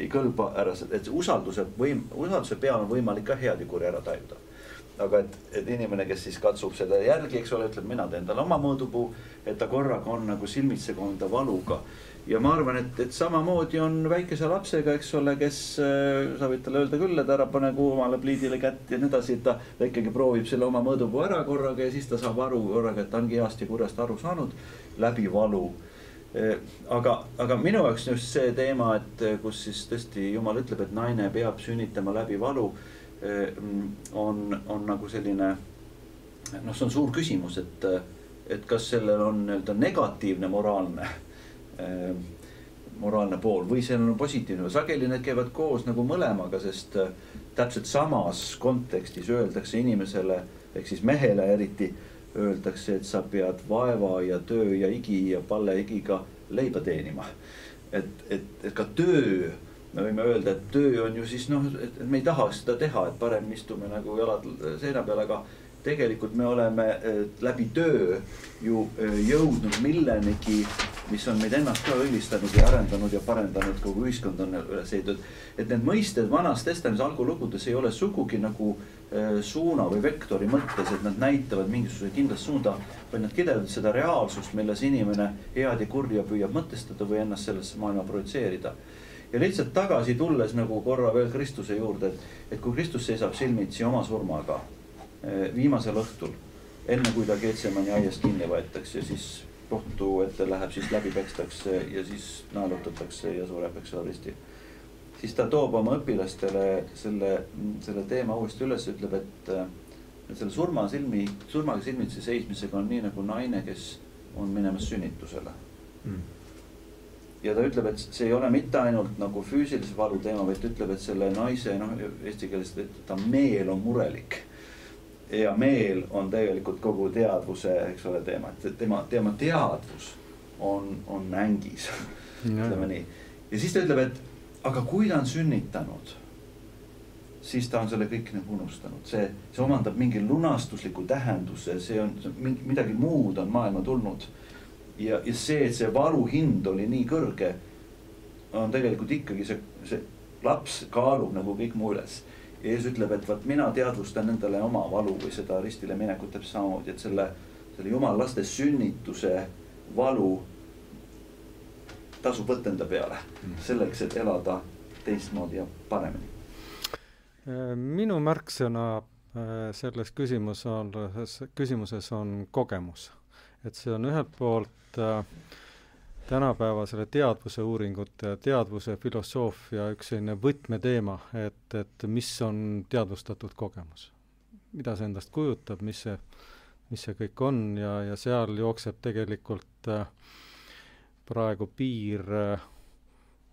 ei kõlba, ära, et usalduse võim, usalduse peal on võimalik ka head ja kurja ära tajuda. aga et, et inimene, kes siis katsub seda järgi, eks ole, ütleb, mina teen talle oma mõõdupuu, et ta korraga on nagu silmitsi koonda valuga ja ma arvan, et, et samamoodi on väikese lapsega, eks ole, kes äh,, sa võid talle öelda küll, et ära pane kuumale pliidile kätt ja nii edasi, ta, ta ikkagi proovib selle oma mõõdupuu ära korraga ja siis ta saab aru korraga, et ta ongi heast ja kurjast aru saanud läbi valu aga, aga minu jaoks just see teema, et äh, kus siis tõesti jumal ütleb, et naine peab sünnitama läbi valu, äh, on, on nagu selline noh, see on suur küsimus, et, et kas sellel on nii-öelda negatiivne moraalne Äh, moraalne pool või see on positiivne, sageli need käivad koos nagu mõlemaga, sest äh, täpselt samas kontekstis öeldakse inimesele ehk siis mehele eriti öeldakse, et sa pead vaeva ja töö ja igi ja palleigiga leiba teenima. et, et, et ka töö, me võime öelda, et töö on ju siis noh, et me ei tahaks seda teha, et parem istume nagu jalad seina peal, aga tegelikult me oleme äh, läbi töö ju äh, jõudnud millenigi, mis on meid ennast ka õnnistanud ja arendanud ja parendanud, kogu ühiskond on üles ehitatud. et need mõisted Vanas Testamendis algulugudes ei ole sugugi nagu äh, suuna või vektori mõttes, et nad näitavad mingisuguse kindlat suunda, vaid nad kirjeldavad seda reaalsust, milles inimene head ja kurja püüab mõtestada või ennast sellesse maailma projitseerida ja lihtsalt tagasi tulles nagu korra veel Kristuse juurde, et, et kui Kristus seisab silmitsi oma surmaga Eh, viimasel õhtul, enne kui ta Getsemani aiast kinni võetakse, siis kohtu ette läheb, siis läbi pekstakse ja siis naelutatakse ja sureb, eks ole, ristil. Siis ta toob oma õpilastele selle, selle teema uuesti üles, ütleb, et, et selle surma silmi, surmaga silmitsi seismisega on nii nagu naine, kes on minemas sünnitusele. Mm. ja ta ütleb, et see ei ole mitte ainult nagu füüsilise valu teema, vaid ta ütleb, et selle naise, noh, eesti keeles, ta meel on murelik. Ja meel on tegelikult kogu teadvuse, eks ole, teema, et tema, tema teadvus on, on ängis ütleme nii. ja siis ta ütleb, et aga kui ta on sünnitanud, siis ta on selle kõik nagu unustanud, see, see omandab mingi lunastusliku tähenduse, see on mingi, midagi muud on maailma tulnud. ja, ja see, et see valu hind oli nii kõrge, on tegelikult ikkagi see, see laps kaalub nagu kõik muu üles. Jeesus ütleb, et vot mina teadvustan endale oma valu või seda ristile minekut täpselt samamoodi, et selle, selle jumala laste sünnituse valu tasub võtta enda peale selleks, et elada teistmoodi ja paremini. minu märksõna äh, selles küsimus on, küsimuses on kogemus. et see on ühelt poolt äh, tänapäeva selle teadvuse uuringute teadvuse filosoofia üks selline võtmeteema, et, et mis on teadvustatud kogemus. mida see endast kujutab, mis see, mis see kõik on ja, ja seal jookseb tegelikult äh, praegu piir äh,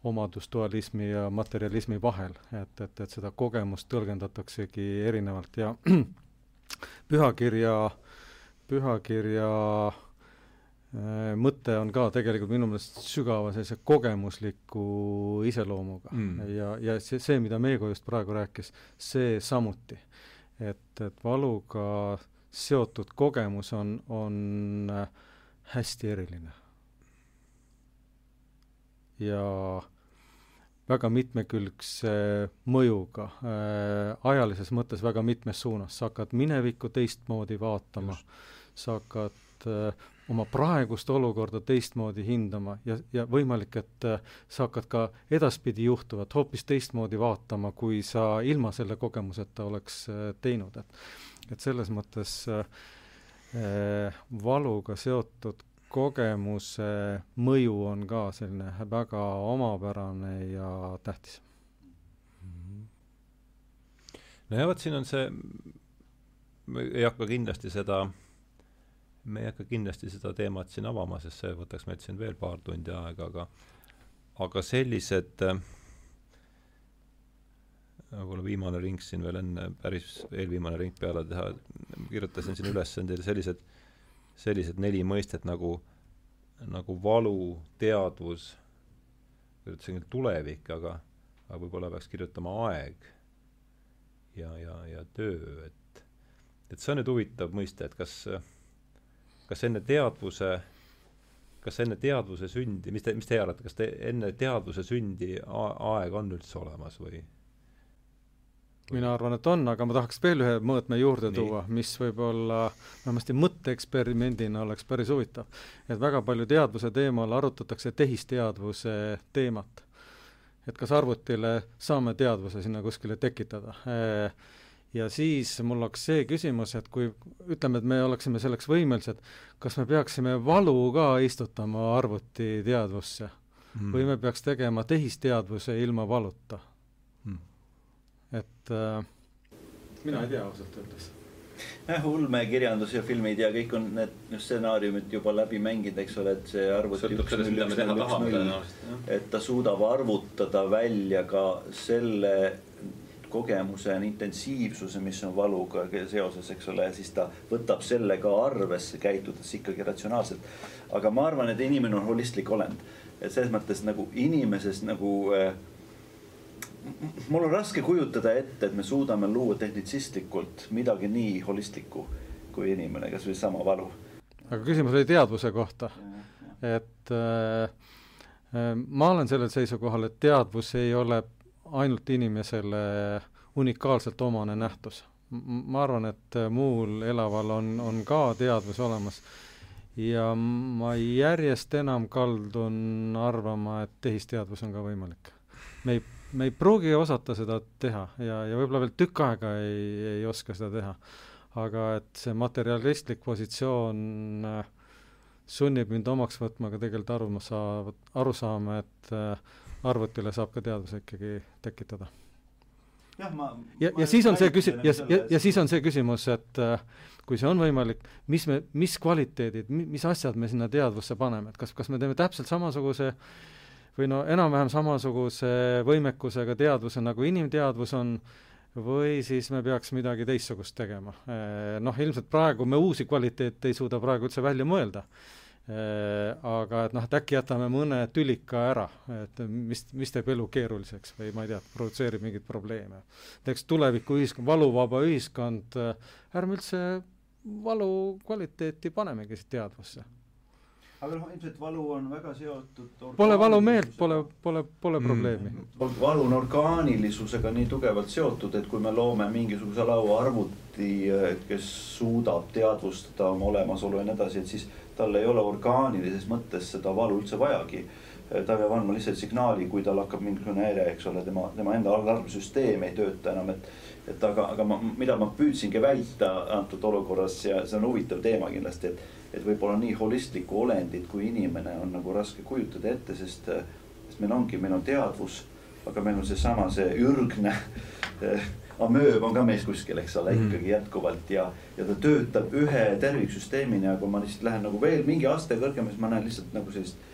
omadusdualismi ja materialismi vahel, et, et, et seda kogemust tõlgendataksegi erinevalt ja pühakirja, pühakirja Äh, mõte on ka tegelikult minu meelest sügava sellise kogemusliku iseloomuga mm. ja, ja see, see, mida Meego just praegu rääkis, see samuti. et, et valuga seotud kogemus on, on äh, hästi eriline. Ja väga mitmekülgse mõjuga äh,, ajalises mõttes väga mitmes suunas, sa hakkad minevikku teistmoodi vaatama, sa hakkad äh, oma praegust olukorda teistmoodi hindama ja, ja võimalik, et äh, sa hakkad ka edaspidi juhtuvat hoopis teistmoodi vaatama, kui sa ilma selle kogemuseta oleks teinud, et et selles mõttes äh, valuga seotud kogemuse mõju on ka selline väga omapärane ja tähtis. no ja vot, siin on see, ei hakka kindlasti seda äh, me ei hakka kindlasti seda teemat siin avama, sest see võtaks meilt siin veel paar tundi aega, aga aga sellised äh, võib-olla viimane ring siin veel enne, päris eelviimane ring peale teha, kirjutasin siin üles endale sellised, sellised neli mõistet nagu, nagu valu, teadvus, kirjutasin küll tulevik, aga, aga võib-olla peaks kirjutama aeg ja, ja, ja töö, et, et see on nüüd huvitav mõiste, et kas kas enne teadvuse, kas enne teadvuse sündi, mis te, mis teie arvate, kas te enne teadvuse sündi aeg on üldse olemas või? Mina arvan, et on, aga ma tahaks veel ühe mõõtme juurde Nii. tuua, mis võib-olla vähemasti mõtteeksperimendina oleks päris huvitav. et väga palju teadvuse teemal arutatakse tehisteadvuse teemat. et kas arvutile saame teadvuse sinna kuskile tekitada. Ja siis mul oleks see küsimus, et kui ütleme, et me oleksime selleks võimelised, kas me peaksime valu ka istutama arvuti teadvusse mm. või me peaks tegema tehisteadvuse ilma valuta? Et äh, mina ei tea ausalt öeldes. jah, ulmekirjandus ja filmid ja kõik on need stsenaariumid juba läbi mänginud, eks ole, et see arvuti mida me teha tahame tõenäoliselt, jah. et ta suudab arvutada välja ka selle kogemuse intensiivsuse, mis on valuga seoses, eks ole, ja siis ta võtab selle ka arvesse, käitudes ikkagi ratsionaalselt. aga ma arvan, et inimene on holistlik olend, et selles mõttes nagu inimeses nagu äh, mul on raske kujutada ette, et me suudame luua tehnitsistlikult midagi nii holistlikku kui inimene, kasvõi sama valu. aga küsimus oli teadvuse kohta. et äh, äh, ma olen sellel seisukohal, et teadvus ei ole ainult inimesele unikaalselt omane nähtus. ma arvan, et muul elaval on, on ka teadvus olemas ja ma järjest enam kaldun arvama, et tehisteadvus on ka võimalik. me ei me ei pruugi osata seda teha ja, ja võib-olla veel tükk aega ei, ei oska seda teha. aga et see materialistlik positsioon äh, sunnib mind omaks võtma ka tegelikult aru saavad, aru saama, et äh, arvutile saab ka teadvuse ikkagi tekitada. jah, ma ja, ja siis on see küsi-, ja, ja, ja siis on see küsimus, et äh, kui see on võimalik, mis me, mis kvaliteedid, mis asjad me sinna teadvusse paneme, et kas, kas me teeme täpselt samasuguse äh, või no enam-vähem samasuguse võimekusega teadvuse, nagu inimteadvus on, või siis me peaks midagi teistsugust tegema. Noh, ilmselt praegu me uusi kvaliteete ei suuda praegu üldse välja mõelda. Aga et noh, et äkki jätame mõne tülika ära, et mis, mis teeb elu keeruliseks või ma ei tea, provotseerib mingeid probleeme. näiteks tuleviku ühiskond, valuvaba ühiskond, ärme üldse valu kvaliteeti panemegi teadvusse aga noh, ilmselt valu on väga seotud Pole valumeelt, pole, pole, pole probleemi mm.. valu on orgaanilisusega nii tugevalt seotud, et kui me loome mingisuguse lauaarvuti, kes suudab teadvustada oma olemasolu ja nii edasi, et siis tal ei ole orgaanilises mõttes seda valu üldse vajagi. ta peab andma lihtsalt signaali, kui tal hakkab mingisugune häire, eks ole, tema, tema enda alarmsüsteem ei tööta enam, et et aga, aga ma, mida ma püüdsingi väita antud olukorras ja see on huvitav teema kindlasti, et et võib-olla nii holistlikku olendit kui inimene on nagu raske kujutada ette, sest, sest meil ongi, meil on teadvus, aga meil on seesama, see ürgne amööb on ka meis kuskil, eks ole, mhm. ikkagi jätkuvalt ja, ja ta töötab ühe terviksüsteemina ja kui ma lihtsalt lähen nagu veel mingi aste kõrgemale, siis ma näen lihtsalt nagu sellist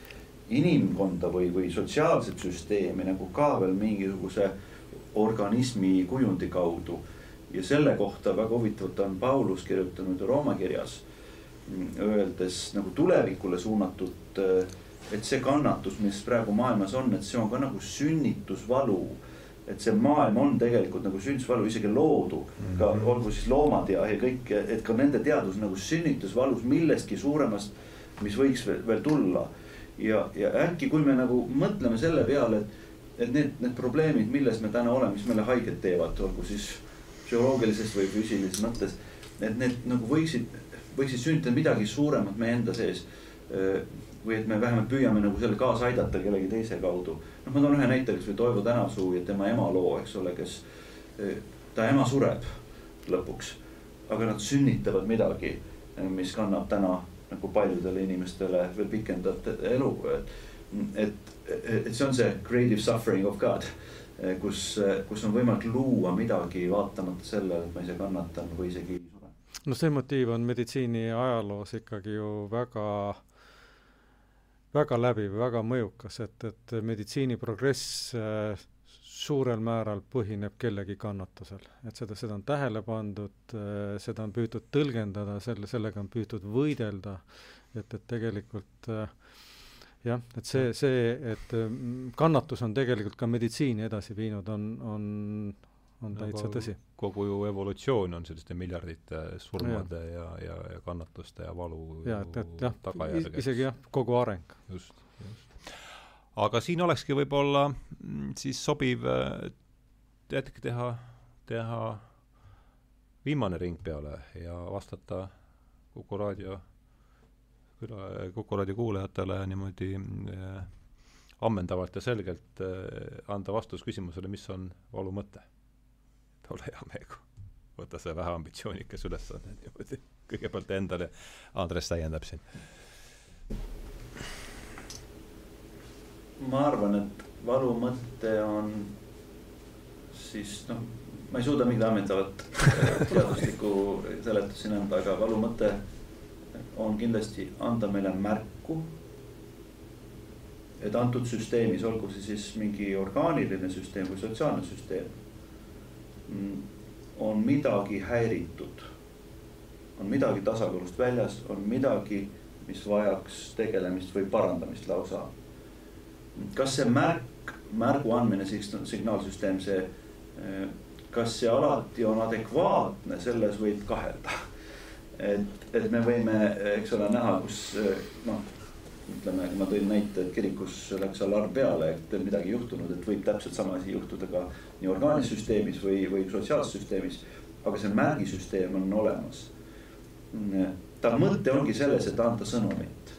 inimkonda või, või sotsiaalset süsteemi nagu ka veel mingisuguse organismi kujundi kaudu. ja selle kohta väga huvitavalt on Paulus kirjutanud Rooma kirjas öeldes nagu tulevikule suunatud, et see kannatus, mis praegu maailmas on, et see on ka nagu sünnitusvalu. et see maailm on tegelikult nagu sünnitusvalu, isegi loodu, ka mhm. olgu siis loomad ja, ja kõik, et ka nende teadvus nagu sünnitusvalus millestki suuremast, mis võiks veel, veel tulla. ja, ja äkki, kui me nagu mõtleme selle peale, et, et need, need probleemid, milles me täna oleme, mis meile haiget teevad, olgu siis psühholoogilises või füüsilises mõttes, et need nagu võiksid võiksid sünnitada midagi suuremat meie enda sees. või et me vähemalt püüame nagu selle kaasa aidata kellegi teise kaudu. noh, ma toon ühe näite, kasvõi Toivo Tänasuu ja tema ema loo, eks ole, kes, ta ema sureb lõpuks. aga nad sünnitavad midagi, mis kannab täna nagu paljudele inimestele veel pikendat elu, et, et see on see creative suffering of God kus, kus on võimalik luua midagi vaatamata sellele, et ma ise kannatan või isegi no see motiiv on meditsiini ajaloos ikkagi ju väga väga läbiv, väga mõjukas, et, et meditsiini progress äh, suurel määral põhineb kellegi kannatusel. et seda, seda on tähele pandud äh,, seda on püütud tõlgendada, selle, sellega on püütud võidelda, et, et tegelikult äh, jah, et see, see, et äh, kannatus on tegelikult ka meditsiini edasi viinud, on, on on täitsa tõsi. kogu ju evolutsioon on selliste miljardite surmade ja, ja, ja, ja kannatuste ja valu ja, et, et jah, isegi jah, kogu areng. just, just. aga siin olekski võib-olla mm, siis sobiv hetk äh, teha teha viimane ring peale ja vastata Kuku raadio küla, Kuku raadio kuulajatele niimoodi äh, ammendavalt ja selgelt äh, anda vastus küsimusele, mis on valu mõte. Ole hea mehega, võta see vähe ambitsioonikas ülesanne niimoodi kõigepealt endale, Andres täiendab siin. ma arvan, et valu mõte on siis noh, ma ei suuda mingit ammentavat teaduslikku seletust siin anda, aga valu mõte on kindlasti anda meile märku. et antud süsteemis, olgu see siis mingi orgaaniline süsteem või sotsiaalne süsteem, on midagi häiritud. on midagi tasakaalust väljas, on midagi, mis vajaks tegelemist või parandamist lausa. kas see märk, märgu andmine, signaalsüsteem, see, kas see alati on adekvaatne, selles võib kahelda et, et me võime, eks ole, näha, kus noh, ütleme, ma tõin näite, et kirikus läks alarm peale, et midagi juhtunud, et võib täpselt sama asi juhtuda ka nii orgaansüsteemis või, või sotsiaalsüsteemis. aga see märgisüsteem on olemas. ta mõte ongi selles, et anda sõnumit.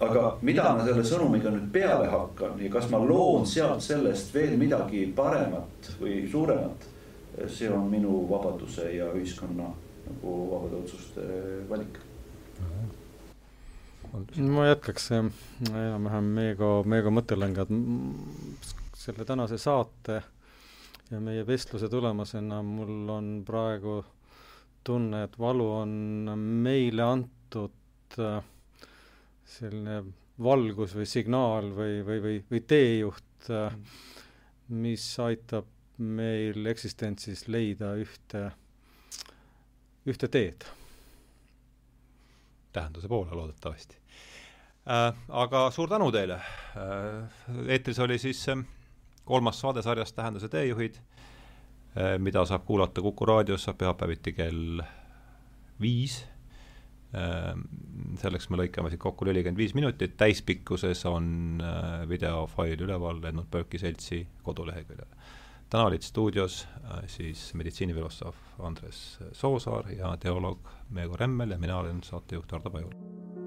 aga mida ma selle sõnumiga nüüd peale hakkan ja kas ma loon sealt sellest veel midagi paremat või suuremat, see on minu vabaduse ja ühiskonna nagu vabade otsuste valik. Ma jätkaks enam-vähem Meego, Meego mõttelõnga, et selle tänase saate ja meie vestluse tulemusena mul on praegu tunne, et valu on meile antud äh, selline valgus või signaal või, või, või, või teejuht, äh, mis aitab meil eksistentsis leida ühte ühte teed. tähenduse poole loodetavasti. Aga suur tänu teile äh,. eetris oli siis äh, kolmas saade sarjast Tähenduse teejuhid äh,, mida saab kuulata Kuku raadios pühapäeviti kell viis äh,. selleks me lõikame siit kokku nelikümmend viis minutit, täispikkuses on äh, videofail üleval Lennart Pööki seltsi koduleheküljel täna olid stuudios äh, siis meditsiinifilosoof Andres Soosaar ja teoloog Meego Remmel ja mina olen saatejuht Hardo Pajur